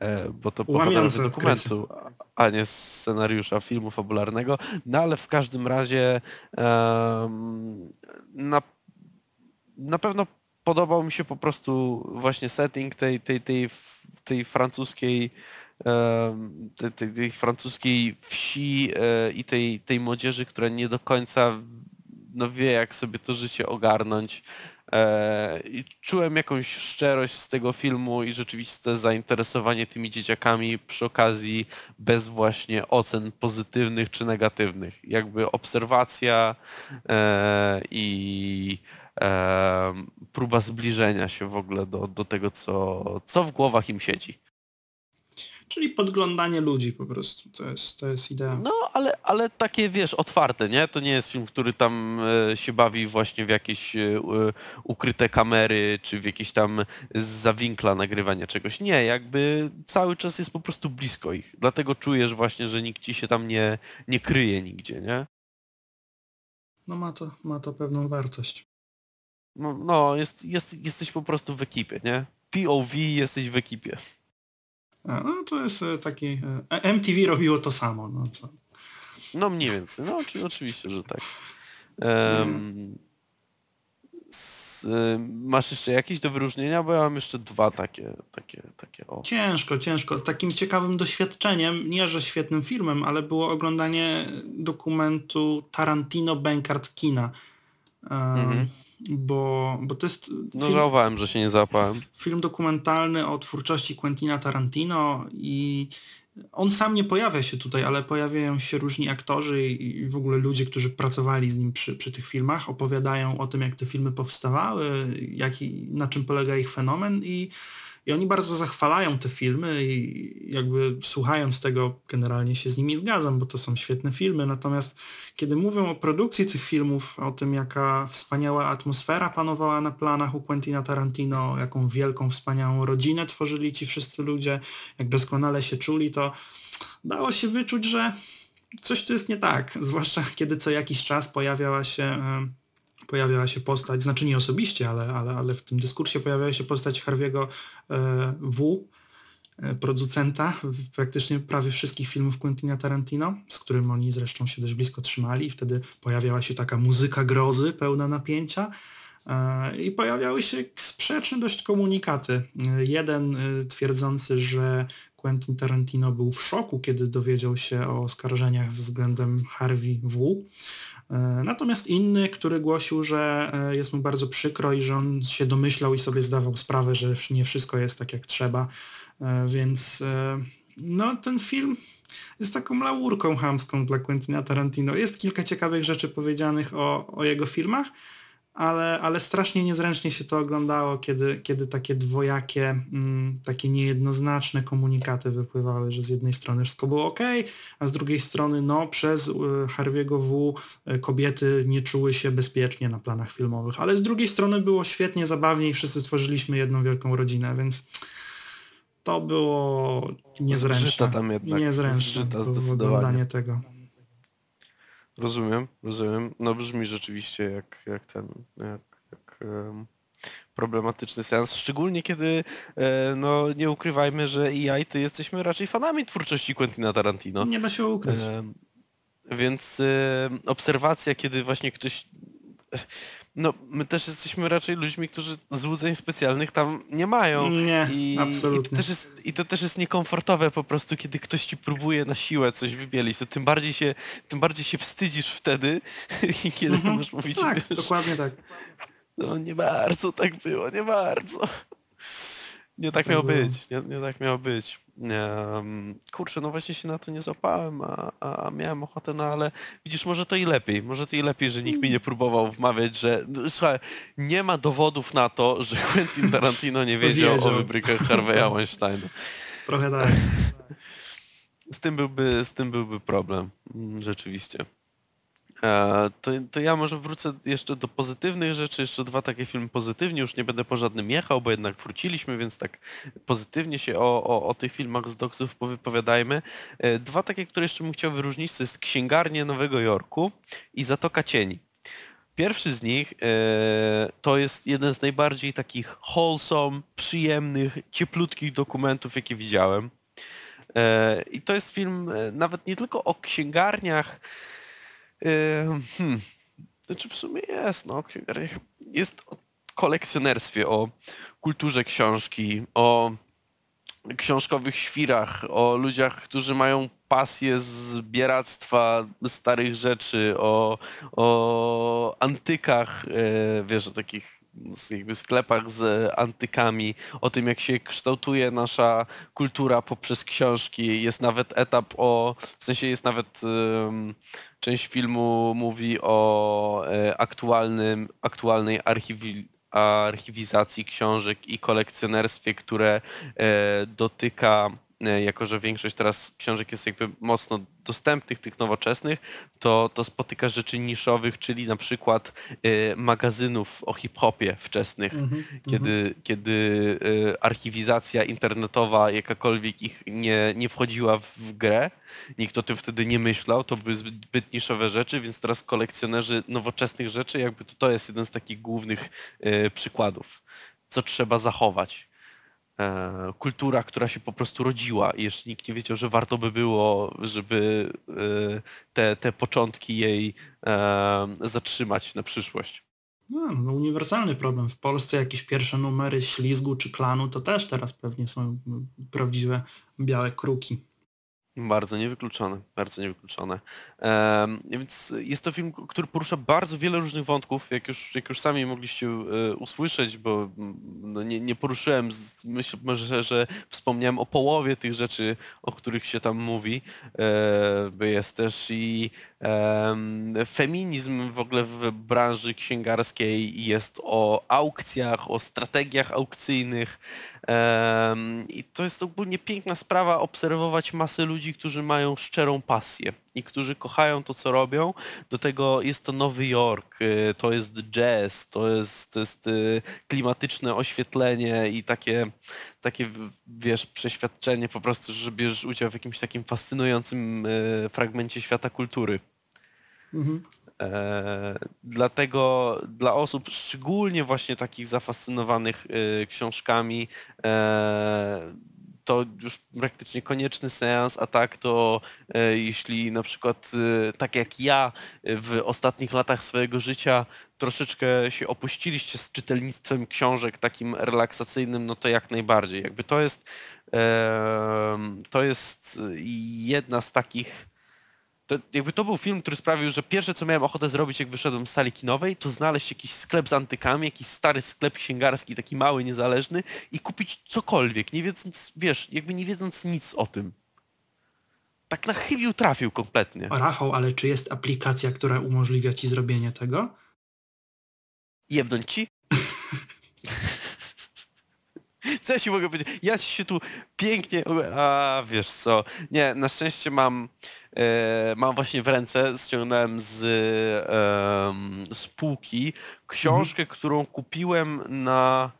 e, bo to pochodzi z dokumentu, a nie z scenariusza filmu fabularnego. No ale w każdym razie na, na pewno podobał mi się po prostu właśnie setting tej, tej, tej, tej francuskiej tej, tej, tej francuskiej wsi e, i tej, tej młodzieży, która nie do końca no, wie, jak sobie to życie ogarnąć. E, I czułem jakąś szczerość z tego filmu i rzeczywiste zainteresowanie tymi dzieciakami przy okazji bez właśnie ocen pozytywnych czy negatywnych. Jakby obserwacja e, i próba zbliżenia się w ogóle do, do tego, co, co w głowach im siedzi. Czyli podglądanie ludzi po prostu. To jest, to jest idea. No, ale, ale takie, wiesz, otwarte, nie? To nie jest film, który tam e, się bawi właśnie w jakieś e, ukryte kamery, czy w jakieś tam zawinkla nagrywania czegoś. Nie, jakby cały czas jest po prostu blisko ich. Dlatego czujesz właśnie, że nikt ci się tam nie, nie kryje nigdzie, nie? No ma to, ma to pewną wartość. No, no jest, jest, jesteś po prostu w ekipie, nie? POV jesteś w ekipie. A, no to jest e, taki... e, MTV robiło to samo. No co? No mniej więcej, no oczy, oczywiście, że tak. S, y, masz jeszcze jakieś do wyróżnienia? Bo ja mam jeszcze dwa takie, takie, takie o. Ciężko, ciężko. Takim ciekawym doświadczeniem, nie że świetnym filmem, ale było oglądanie dokumentu Tarantino Bankart Kina. Mhm. Bo, bo to jest No film, żałowałem, że się nie załapałem. film dokumentalny o twórczości Quentina Tarantino i on sam nie pojawia się tutaj, ale pojawiają się różni aktorzy i i w ogóle ludzie, którzy pracowali z nim przy, przy tych filmach, opowiadają o tym, jak te filmy powstawały, jaki, na czym polega ich fenomen i, i oni bardzo zachwalają te filmy i jakby słuchając tego generalnie się z nimi zgadzam, bo to są świetne filmy, natomiast kiedy mówią o produkcji tych filmów, o tym jaka wspaniała atmosfera panowała na planach u Quentina Tarantino, jaką wielką, wspaniałą rodzinę tworzyli ci wszyscy ludzie, jak doskonale się czuli, to dało się wyczuć, że coś tu jest nie tak, zwłaszcza kiedy co jakiś czas pojawiała się pojawiała się postać, znaczy nie osobiście, ale, ale, ale w tym dyskursie pojawiała się postać Harvey'ego e, W, e, producenta w praktycznie prawie wszystkich filmów Quentina Tarantino, z którym oni zresztą się dość blisko trzymali i wtedy pojawiała się taka muzyka grozy pełna napięcia e, i pojawiały się sprzeczne dość komunikaty. Jeden twierdzący, że Quentin Tarantino był w szoku, kiedy dowiedział się o oskarżeniach względem Harvey W. E, Natomiast inny, który głosił, że e, jest mu bardzo przykro i że on się domyślał i sobie zdawał sprawę, że nie wszystko jest tak jak trzeba. E, Więc no ten film jest taką laurką chamską dla Quentina Tarantino. Jest kilka ciekawych rzeczy powiedzianych o, o jego filmach, ale, ale strasznie niezręcznie się to oglądało, kiedy, kiedy takie dwojakie, mm, takie niejednoznaczne komunikaty wypływały, że z jednej strony wszystko było ok, a z drugiej strony no przez y, Harvey'ego W y, kobiety nie czuły się bezpiecznie na planach filmowych, ale z drugiej strony było świetnie, zabawnie i wszyscy tworzyliśmy jedną wielką rodzinę, więc to było niezręczne. Zgrzyta tam jednak, Niezręczne było zdecydowanie. oglądanie tego. Rozumiem, rozumiem. No brzmi rzeczywiście jak, jak ten, jak, jak em, problematyczny seans, szczególnie kiedy, e, no nie ukrywajmy, że i ja i ty jesteśmy raczej fanami twórczości Quentina Tarantino. Nie da się ukryć. Em, Więc e, obserwacja, kiedy właśnie ktoś... No, my też jesteśmy raczej ludźmi, którzy złudzeń specjalnych tam nie mają. Nie, I, I absolutnie. to, też jest, I to też jest niekomfortowe po prostu, kiedy ktoś ci próbuje na siłę coś wybielić, to tym bardziej się, tym bardziej się wstydzisz wtedy, kiedy Mhm. możesz mówić, Tak, wiesz, dokładnie tak. no nie bardzo tak było, nie bardzo. Nie tak miało być, nie, nie tak miało być. Kurczę, no właśnie się na to nie złapałem, a, a a miałem ochotę, no ale widzisz, może to i lepiej, może to i lepiej, że nikt mi nie próbował wmawiać, że no, słuchaj, nie ma dowodów na to, że Quentin Tarantino nie wiedział, wiedział. o wybrykach Harvey'a Weinsteina. Trochę tak. Z tym byłby, z tym byłby problem, mm, rzeczywiście. E, to, to ja może wrócę jeszcze do pozytywnych rzeczy, jeszcze dwa takie filmy pozytywnie, już nie będę po żadnym jechał, bo jednak wróciliśmy, więc tak pozytywnie się o, o, o tych filmach z Dogsów powypowiadajmy. E, Dwa takie, które jeszcze bym chciał wyróżnić, to jest Księgarnie Nowego Jorku i Zatoka Cieni. Pierwszy z nich e, to jest jeden z najbardziej takich wholesome, przyjemnych, cieplutkich dokumentów, jakie widziałem. E, I to jest film e, nawet nie tylko o księgarniach, hmm, znaczy w sumie jest, no. Jest o kolekcjonerstwie, o kulturze książki, o książkowych świrach, o ludziach, którzy mają pasję zbieractwa starych rzeczy, o, o antykach, e, wiesz, o takich jakby sklepach z antykami, o tym jak się kształtuje nasza kultura poprzez książki. Jest nawet etap o, w sensie jest nawet em, część filmu mówi o e, aktualnym, aktualnej archiwi, archiwizacji książek i kolekcjonerstwie, które e, dotyka, jako że większość teraz książek jest jakby mocno dostępnych, tych nowoczesnych, to, to spotyka rzeczy niszowych, czyli na przykład e, magazynów o hip-hopie wczesnych, Mhm, kiedy, kiedy e, archiwizacja internetowa jakakolwiek ich nie, nie wchodziła w, grę, nikt o tym wtedy nie myślał, to były zbyt niszowe rzeczy, więc teraz kolekcjonerzy nowoczesnych rzeczy, jakby to, to jest jeden z takich głównych e, przykładów, co trzeba zachować. E, kultura, która się po prostu rodziła i jeszcze nikt nie wiedział, że warto by było, żeby e, te, te początki jej e, zatrzymać na przyszłość. No, no, uniwersalny problem. W Polsce jakieś pierwsze numery ślizgu czy klanu to też teraz pewnie są prawdziwe białe kruki. Bardzo niewykluczone, bardzo niewykluczone. Em, więc jest to film, który porusza bardzo wiele różnych wątków, jak już, jak już sami mogliście e, usłyszeć, bo mm, no, nie, nie poruszyłem, z- myślę może, że wspomniałem o połowie tych rzeczy, o których się tam mówi, e, jest też i em, feminizm w ogóle w branży księgarskiej, jest o aukcjach, o strategiach aukcyjnych, I to jest ogólnie piękna sprawa obserwować masę ludzi, którzy mają szczerą pasję i którzy kochają to, co robią. Do tego jest to Nowy Jork, y, to jest jazz, to jest, to jest y, klimatyczne oświetlenie i takie, takie wiesz, przeświadczenie po prostu, że bierzesz udział w jakimś takim fascynującym y, fragmencie świata kultury. Mhm. E, dlatego dla osób szczególnie właśnie takich zafascynowanych e, książkami e, to już praktycznie konieczny seans, a tak to e, jeśli na przykład e, tak jak ja e, w ostatnich latach swojego życia troszeczkę się opuściliście z czytelnictwem książek takim relaksacyjnym, no to jak najbardziej. Jakby to jest to jest jedna z takich to jakby to był film, który sprawił, że pierwsze co miałem ochotę zrobić, jak wyszedłem z sali kinowej, to znaleźć jakiś sklep z antykami, jakiś stary sklep księgarski, taki mały, niezależny i kupić cokolwiek, nie wiedząc, wiesz, jakby nie wiedząc nic o tym. Tak na chybił trafił kompletnie. Rafał, ale czy jest aplikacja, która umożliwia ci zrobienie tego? Jebnąć ci? Co ja ci mogę powiedzieć? Ja się tu pięknie... A wiesz co? Nie, na szczęście mam... E, mam właśnie w ręce, ściągnąłem z em, spółki książkę, którą kupiłem na,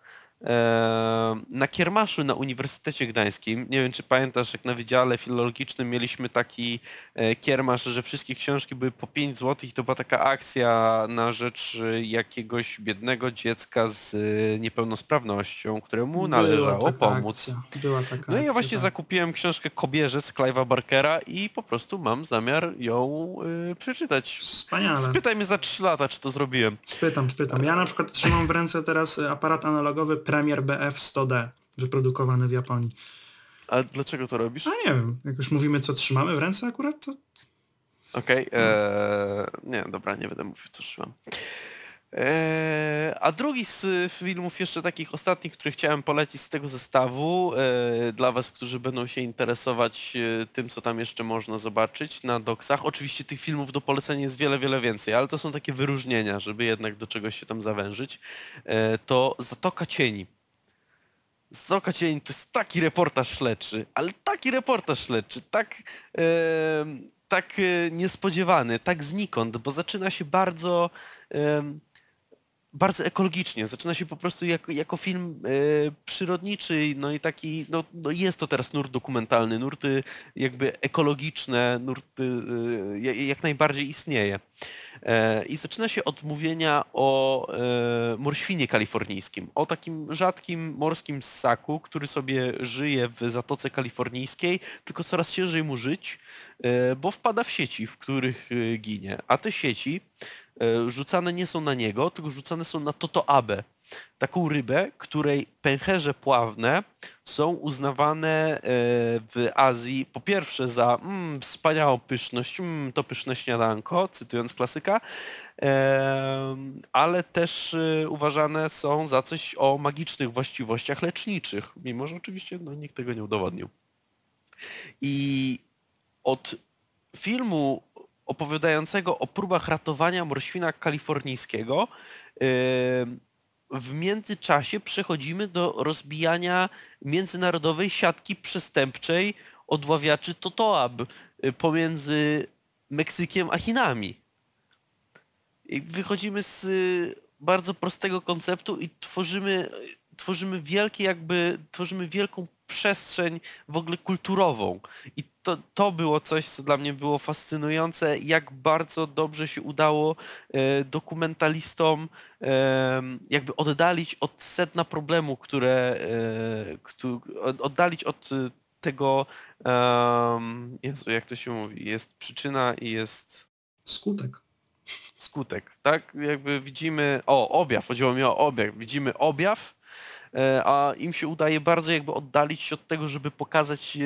na kiermaszu na Uniwersytecie Gdańskim. Nie wiem, czy pamiętasz, jak na Wydziale Filologicznym mieliśmy taki e, kiermasz, że wszystkie książki były po 5 zł i to była taka akcja na rzecz e, jakiegoś biednego dziecka z e, niepełnosprawnością, któremu należało Była taka pomóc. Akcja. No i ja właśnie tak. zakupiłem książkę Kobierze z Clive'a Barkera i po prostu mam zamiar ją y, przeczytać. Wspaniale. Spytaj mnie za 3 lata, czy to zrobiłem. Spytam, spytam. Ja na przykład trzymam w ręce teraz aparat analogowy Premier BF 100D, wyprodukowany w Japonii. A dlaczego to robisz? A nie wiem, jak już mówimy, co trzymamy w ręce akurat, to Okej, eee, nie, dobra, nie będę mówił, co trzymam. Eee, a drugi z y, filmów jeszcze takich ostatnich, który chciałem polecić z tego zestawu, e, dla was, którzy będą się interesować e, tym, co tam jeszcze można zobaczyć na doksach. Oczywiście tych filmów do polecenia jest wiele, wiele więcej, ale to są takie wyróżnienia, żeby jednak do czegoś się tam zawężyć. E, to Zatoka Cieni. Zatoka Cieni to jest taki reportaż śledczy, ale taki reportaż śledczy, tak, tak e, niespodziewany, tak znikąd, bo zaczyna się bardzo, bardzo ekologicznie. Zaczyna się po prostu jako, jako film e, przyrodniczy, no i taki, no, no jest to teraz nurt dokumentalny, nurty jakby ekologiczne, nurty e, ja- jak najbardziej istnieje. E, I zaczyna się od mówienia o morświnie kalifornijskim, o takim rzadkim morskim ssaku, który sobie żyje w Zatoce Kalifornijskiej, tylko coraz ciężej mu żyć, bo wpada w sieci, w których ginie. A te sieci rzucane nie są na niego, tylko rzucane są na totoabę, taką rybę, której pęcherze pławne są uznawane e, w Azji po pierwsze za mm, wspaniałą pyszność, mm, to pyszne śniadanko, cytując klasyka, em, ale też e, uważane są za coś o magicznych właściwościach leczniczych, mimo że oczywiście no, nikt tego nie udowodnił. I od filmu opowiadającego o próbach ratowania morświna kalifornijskiego em, w międzyczasie przechodzimy do rozbijania międzynarodowej siatki przestępczej odławiaczy Totoab y, pomiędzy Meksykiem a Chinami. Wychodzimy z y, bardzo prostego konceptu i tworzymy, tworzymy wielkie jakby, tworzymy wielką przestrzeń w ogóle kulturową. I to, to było coś, co dla mnie było fascynujące, jak bardzo dobrze się udało e, dokumentalistom e, jakby oddalić od sedna problemu, które, e, oddalić od tego, Jezu, jak to się mówi, jest przyczyna i jest skutek. skutek, tak? Jakby widzimy, o, objaw, chodziło mi o objaw, widzimy objaw, a im się udaje bardzo jakby oddalić się od tego, żeby pokazać e,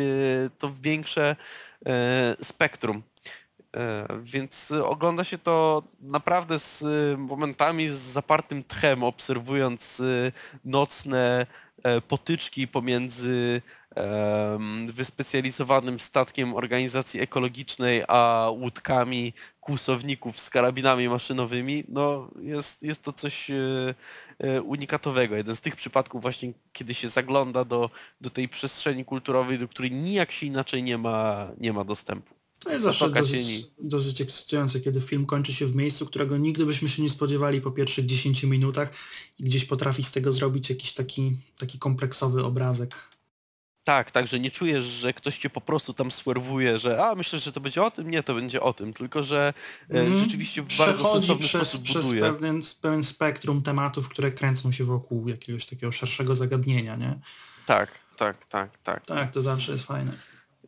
to większe e, spektrum. E, Więc ogląda się to naprawdę z e, momentami z zapartym tchem, obserwując e, nocne e, potyczki pomiędzy wyspecjalizowanym statkiem organizacji ekologicznej, a łódkami kłusowników z karabinami maszynowymi, no jest, jest to coś e, e, unikatowego. Jeden z tych przypadków właśnie, kiedy się zagląda do, do tej przestrzeni kulturowej, do której nijak się inaczej nie ma, nie ma dostępu. To jest zawsze dosyć, dosyć ekscytujące, kiedy film kończy się w miejscu, którego nigdy byśmy się nie spodziewali po pierwszych 10 minutach i gdzieś potrafi z tego zrobić jakiś taki, taki kompleksowy obrazek. Tak, tak, że nie czujesz, że ktoś cię po prostu tam swerwuje, że a myślę, że to będzie o tym, nie, to będzie o tym, tylko że Mhm. rzeczywiście w bardzo Przechodzi sensowny przez, sposób przez buduje. pewien, pewien spektrum tematów, które kręcą się wokół jakiegoś takiego szerszego zagadnienia, nie? Tak, tak, tak, tak. Tak, to zawsze jest fajne.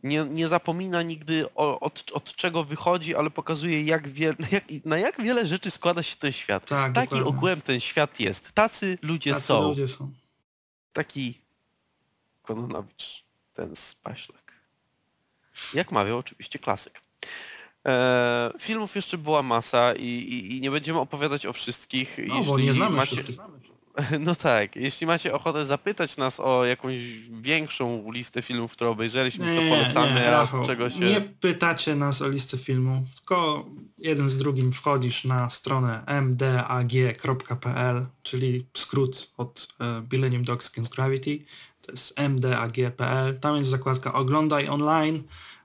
nie, nie zapomina nigdy o, od, od czego wychodzi, ale pokazuje jak jak, na jak wiele rzeczy składa się ten świat. Tak, Taki dokładnie. ogółem ten świat jest. Tacy ludzie Tacy są. ludzie są. Taki Kononowicz, ten spaślak. Jak mawiał oczywiście klasyk. E, filmów jeszcze była masa i, i, i nie będziemy opowiadać o wszystkich. No, bo nie znamy wszystkich. No tak, jeśli macie ochotę zapytać nas o jakąś większą listę filmów, które obejrzeliśmy, co polecamy, a Rafał, od czego się... Nie pytacie nas o listę filmu, tylko jeden z drugim wchodzisz na stronę mdag.pl, czyli skrót od e, Millennium Dogs Against Gravity. To jest mdag.pl. Tam jest zakładka oglądaj online.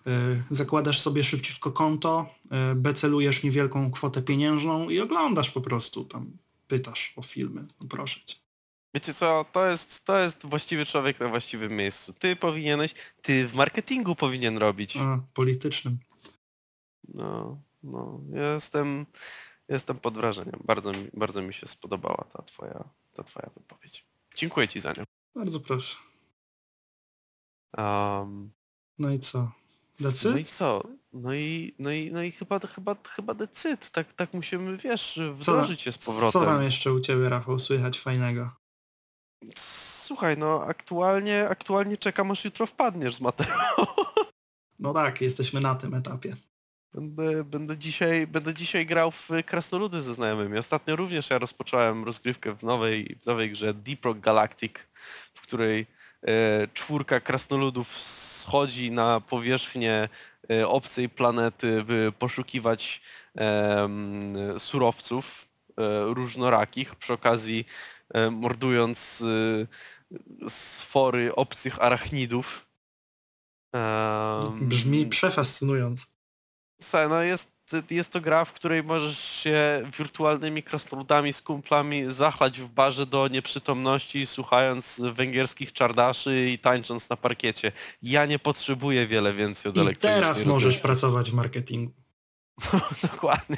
e, Zakładasz sobie szybciutko konto, e, becelujesz niewielką kwotę pieniężną i oglądasz po prostu tam. Pytasz o filmy, no proszę cię. Wiecie co, to jest, to jest właściwy człowiek na właściwym miejscu. Ty powinieneś, ty w marketingu powinien robić. A, politycznym. No, no, ja jestem, jestem pod wrażeniem. Bardzo bardzo mi się spodobała ta twoja, ta twoja wypowiedź. Dziękuję ci za nią. Bardzo proszę. Um, No i co? That's no i co? No i, no i, no i chyba, chyba, chyba decyd. Tak, tak musimy, wiesz, wdrożyć się z powrotem. Co tam jeszcze u Ciebie, Rafał, słychać fajnego? Słuchaj, no aktualnie, aktualnie czekam aż jutro wpadniesz z Mateo. No tak, jesteśmy na tym etapie. Będę, będę, dzisiaj, będę dzisiaj grał w krasnoludy ze znajomymi. Ostatnio również ja rozpocząłem rozgrywkę w nowej, w nowej grze Deep Rock Galactic, w której czwórka krasnoludów schodzi na powierzchnię e, obcej planety, by poszukiwać surowców e, różnorakich, przy okazji e, mordując e, sfory obcych arachnidów. Brzmi przefascynująco. Słuchaj, no jest, jest to gra, w której możesz się wirtualnymi krasnoludami z kumplami zachlać w barze do nieprzytomności, słuchając węgierskich czardaszy i tańcząc na parkiecie. Ja nie potrzebuję wiele więcej od I elektronicznej teraz możesz rozrywki. pracować w marketingu. Dokładnie.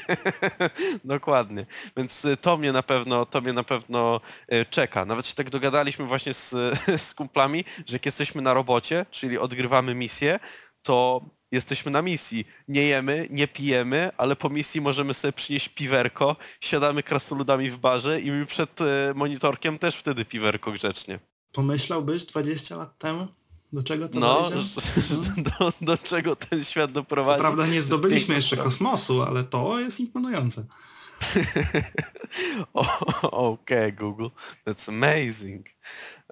Dokładnie. Więc y, to mnie na pewno, to mnie na pewno y, czeka. Nawet się tak dogadaliśmy właśnie z, z kumplami, że jak jesteśmy na robocie, czyli odgrywamy misję, to jesteśmy na misji. Nie jemy, nie pijemy, ale po misji możemy sobie przynieść piwerko, siadamy krasnoludami w barze i my przed y, monitorkiem też wtedy piwerko grzecznie. Pomyślałbyś 20 lat temu? Do czego to No, dojdzie? że- do, do czego ten świat Co doprowadzi. prawda nie zdobyliśmy jeszcze sprawa. kosmosu, ale to jest imponujące. Okej, Google. That's amazing.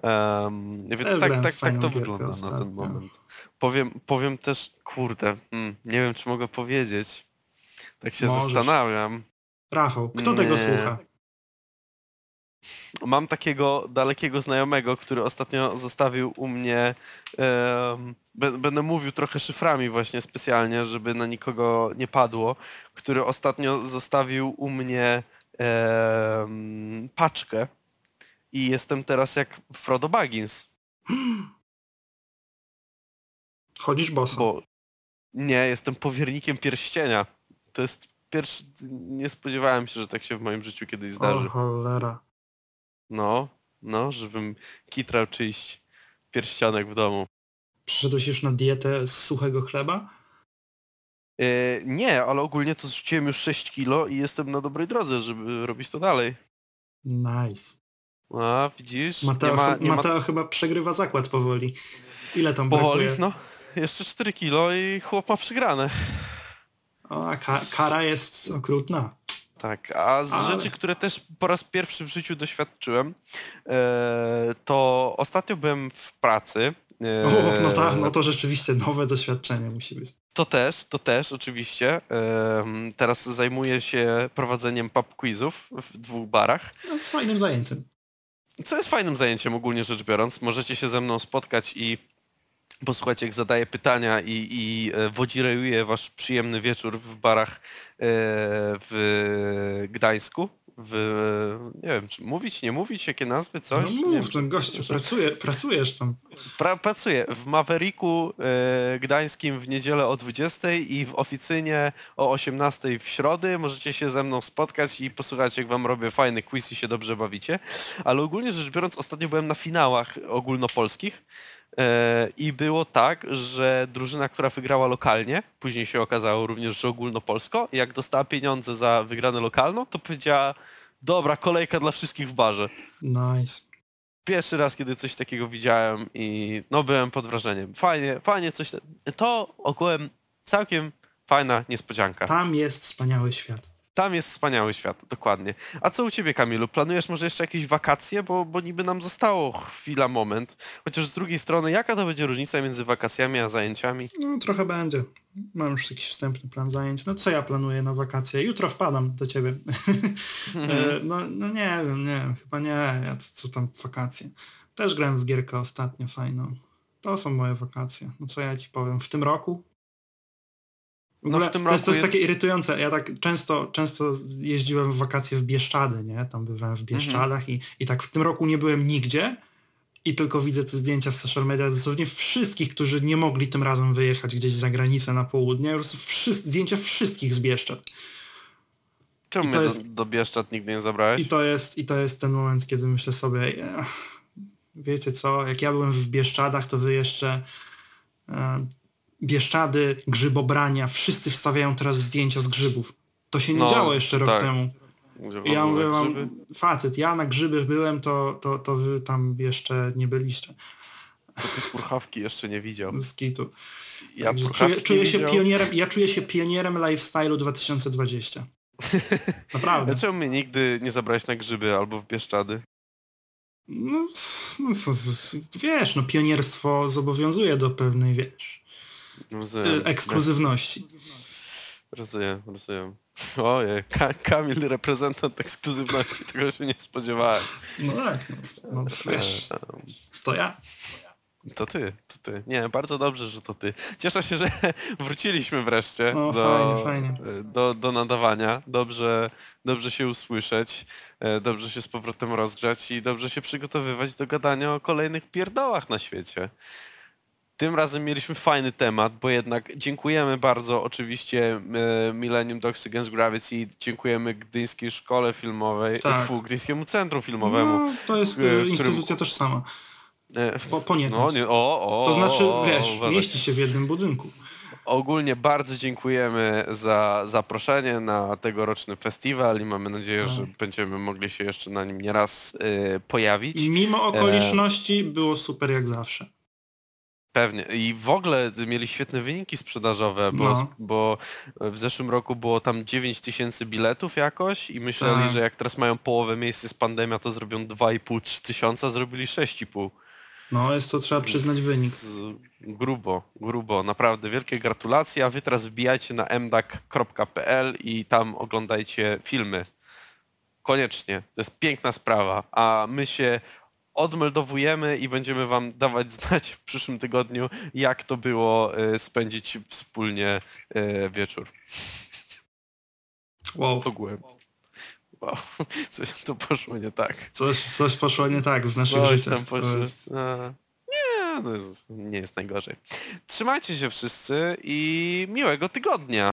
Um, więc tak, tak, tak to wygląda na ostatnio. ten moment. Powiem, powiem też, kurde, mm, nie wiem czy mogę powiedzieć. Tak się Możesz. zastanawiam. Rafał, kto tego Nie. słucha? Mam takiego dalekiego znajomego, który ostatnio zostawił u mnie. be- będę mówił trochę szyframi właśnie specjalnie, żeby na nikogo nie padło. Który ostatnio zostawił u mnie em, paczkę. I jestem teraz jak Frodo Baggins, Chodzisz boso. bo nie, jestem powiernikiem pierścienia. To jest pierwszy. Nie spodziewałem się, że tak się w moim życiu kiedyś zdarzy. O cholera. No, no, żebym kitrał czyjś pierścionek w domu. Przyszedłeś już na dietę z suchego chleba? E, nie, ale ogólnie to zrzuciłem już 6 kilo i jestem na dobrej drodze, żeby robić to dalej. Nice. A, widzisz? Mateo, nie ma, nie ma Mateo chyba przegrywa zakład powoli. Ile tam powoli, brakuje? no. Jeszcze 4 kilo i chłop ma przegrane. O, a ka kara jest okrutna. Tak, a z Ale- rzeczy, które też po raz pierwszy w życiu doświadczyłem, e, to ostatnio byłem w pracy. e, O, no tak, no to rzeczywiście nowe doświadczenie musi być. To też, to też oczywiście. Em, Teraz zajmuję się prowadzeniem pub quizów w dwóch barach, jest fajnym zajęciem. Co jest fajnym zajęciem ogólnie rzecz biorąc. Możecie się ze mną spotkać i posłuchać jak zadaję pytania i, i e, wodzirejuję wasz przyjemny wieczór w barach e, w Gdańsku. W, nie wiem, czy mówić, nie mówić, jakie nazwy, coś? no mów, wiem, ten gościu, pracuje, pracujesz tam. Pra, pracuję w Mavericku e, Gdańskim w niedzielę o 20 i w oficynie o 18 w środę. Możecie się ze mną spotkać i posłuchać jak wam robię fajny quiz i się dobrze bawicie. Ale ogólnie rzecz biorąc ostatnio byłem na finałach ogólnopolskich i było tak, że drużyna, która wygrała lokalnie, później się okazało również, że ogólnopolsko, jak dostała pieniądze za wygrane lokalną, to powiedziała dobra, kolejka dla wszystkich w barze Nice. pierwszy raz, kiedy coś takiego widziałem i no byłem pod wrażeniem. Fajnie, fajnie coś. To ogółem całkiem fajna niespodzianka. Tam jest wspaniały świat. Tam jest wspaniały świat, dokładnie. A co u ciebie, Kamilu? Planujesz może jeszcze jakieś wakacje? Bo, bo niby nam zostało chwila, moment. Chociaż z drugiej strony, jaka to będzie różnica między wakacjami a zajęciami? No trochę będzie. Mam już jakiś wstępny plan zajęć. No co ja planuję na wakacje? Jutro wpadam do ciebie. E, no, no nie wiem, nie wiem, chyba nie. Ja co, co tam wakacje? Też grałem w gierkę ostatnio fajną. To są moje wakacje. No co ja ci powiem? W tym roku? W No w ogóle tym to, jest, to jest jest- takie irytujące. Ja tak często, często jeździłem w wakacje w Bieszczady, nie? Tam bywałem w Bieszczadach i, i tak w tym roku nie byłem nigdzie i tylko widzę te zdjęcia w social mediach dosłownie wszystkich, którzy nie mogli tym razem wyjechać gdzieś za granicę na południe. Po prostu wszyscy, zdjęcia wszystkich z Bieszczad. Czemu mnie to do, jest- do Bieszczad nigdy nie zabrałeś? I to jest, i to jest ten moment, kiedy myślę sobie, "Ech, wiecie co, jak ja byłem w Bieszczadach, to wy jeszcze e, Bieszczady, grzybobrania, wszyscy wstawiają teraz zdjęcia z grzybów. To się nie No, działo jeszcze rok tak. temu. Gdzie I ja mówię wam, facet, ja na grzyby byłem, to, to, to wy tam jeszcze nie byliście To ty purchawki jeszcze nie widział. z kitu. Ja czuję, czuję się pionierem, ja czuję się pionierem lifestyle'u 2020. Naprawdę. Dlaczego mnie nigdy nie zabrałeś na grzyby albo w Bieszczady? No, no wiesz, no pionierstwo zobowiązuje do pewnej, wiesz, Rozumiem. y, ekskluzywności. Rozumiem, rozumiem. Ojej, Ka Kamil reprezentant ekskluzywności, tego się nie spodziewałem. No tak, no, no wiesz, E, to ja. To ty, to ty. Nie, bardzo dobrze, że to ty. Cieszę się, że wróciliśmy wreszcie No, do, fajnie, Do, do nadawania. Dobrze, dobrze się usłyszeć, e, dobrze się z powrotem rozgrzać i dobrze się przygotowywać do gadania o kolejnych pierdołach na świecie. Tym razem mieliśmy fajny temat, bo jednak dziękujemy bardzo oczywiście e, Millennium Dogs Against Gravity, dziękujemy Gdyńskiej Szkole Filmowej, Tak. tak. Gdyńskiemu Centrum Filmowemu. No, to jest którym- y, instytucja tożsama. E, Po, poniekąd. no, nie, o, o, To znaczy, o, o, wiesz, uważaj. mieści się w jednym budynku. Ogólnie bardzo dziękujemy za zaproszenie na tegoroczny festiwal i mamy nadzieję, że Tak. będziemy mogli się jeszcze na nim nieraz y, pojawić. Mimo okoliczności było super jak zawsze. Pewnie. I w ogóle mieli świetne wyniki sprzedażowe, bo, No. bo w zeszłym roku było tam 9 tysięcy biletów jakoś i myśleli, Tak. że jak teraz mają połowę miejsc z pandemia, to zrobią 2,5-3 tysiąca, zrobili 6,5. No, jest to trzeba przyznać wynik. Z, grubo, grubo. Naprawdę wielkie gratulacje, a wy teraz wbijajcie na mdak.pl i tam oglądajcie filmy. Koniecznie. To jest piękna sprawa. A my się odmeldowujemy i będziemy wam dawać znać w przyszłym tygodniu, jak to było e, spędzić wspólnie e, wieczór. Wow, Ogółem. Wow, coś to poszło nie tak. coś, coś poszło nie tak w naszych Coś życiach. tam To poszło. jest- Nie, no nie jest najgorzej. Trzymajcie się wszyscy i miłego tygodnia.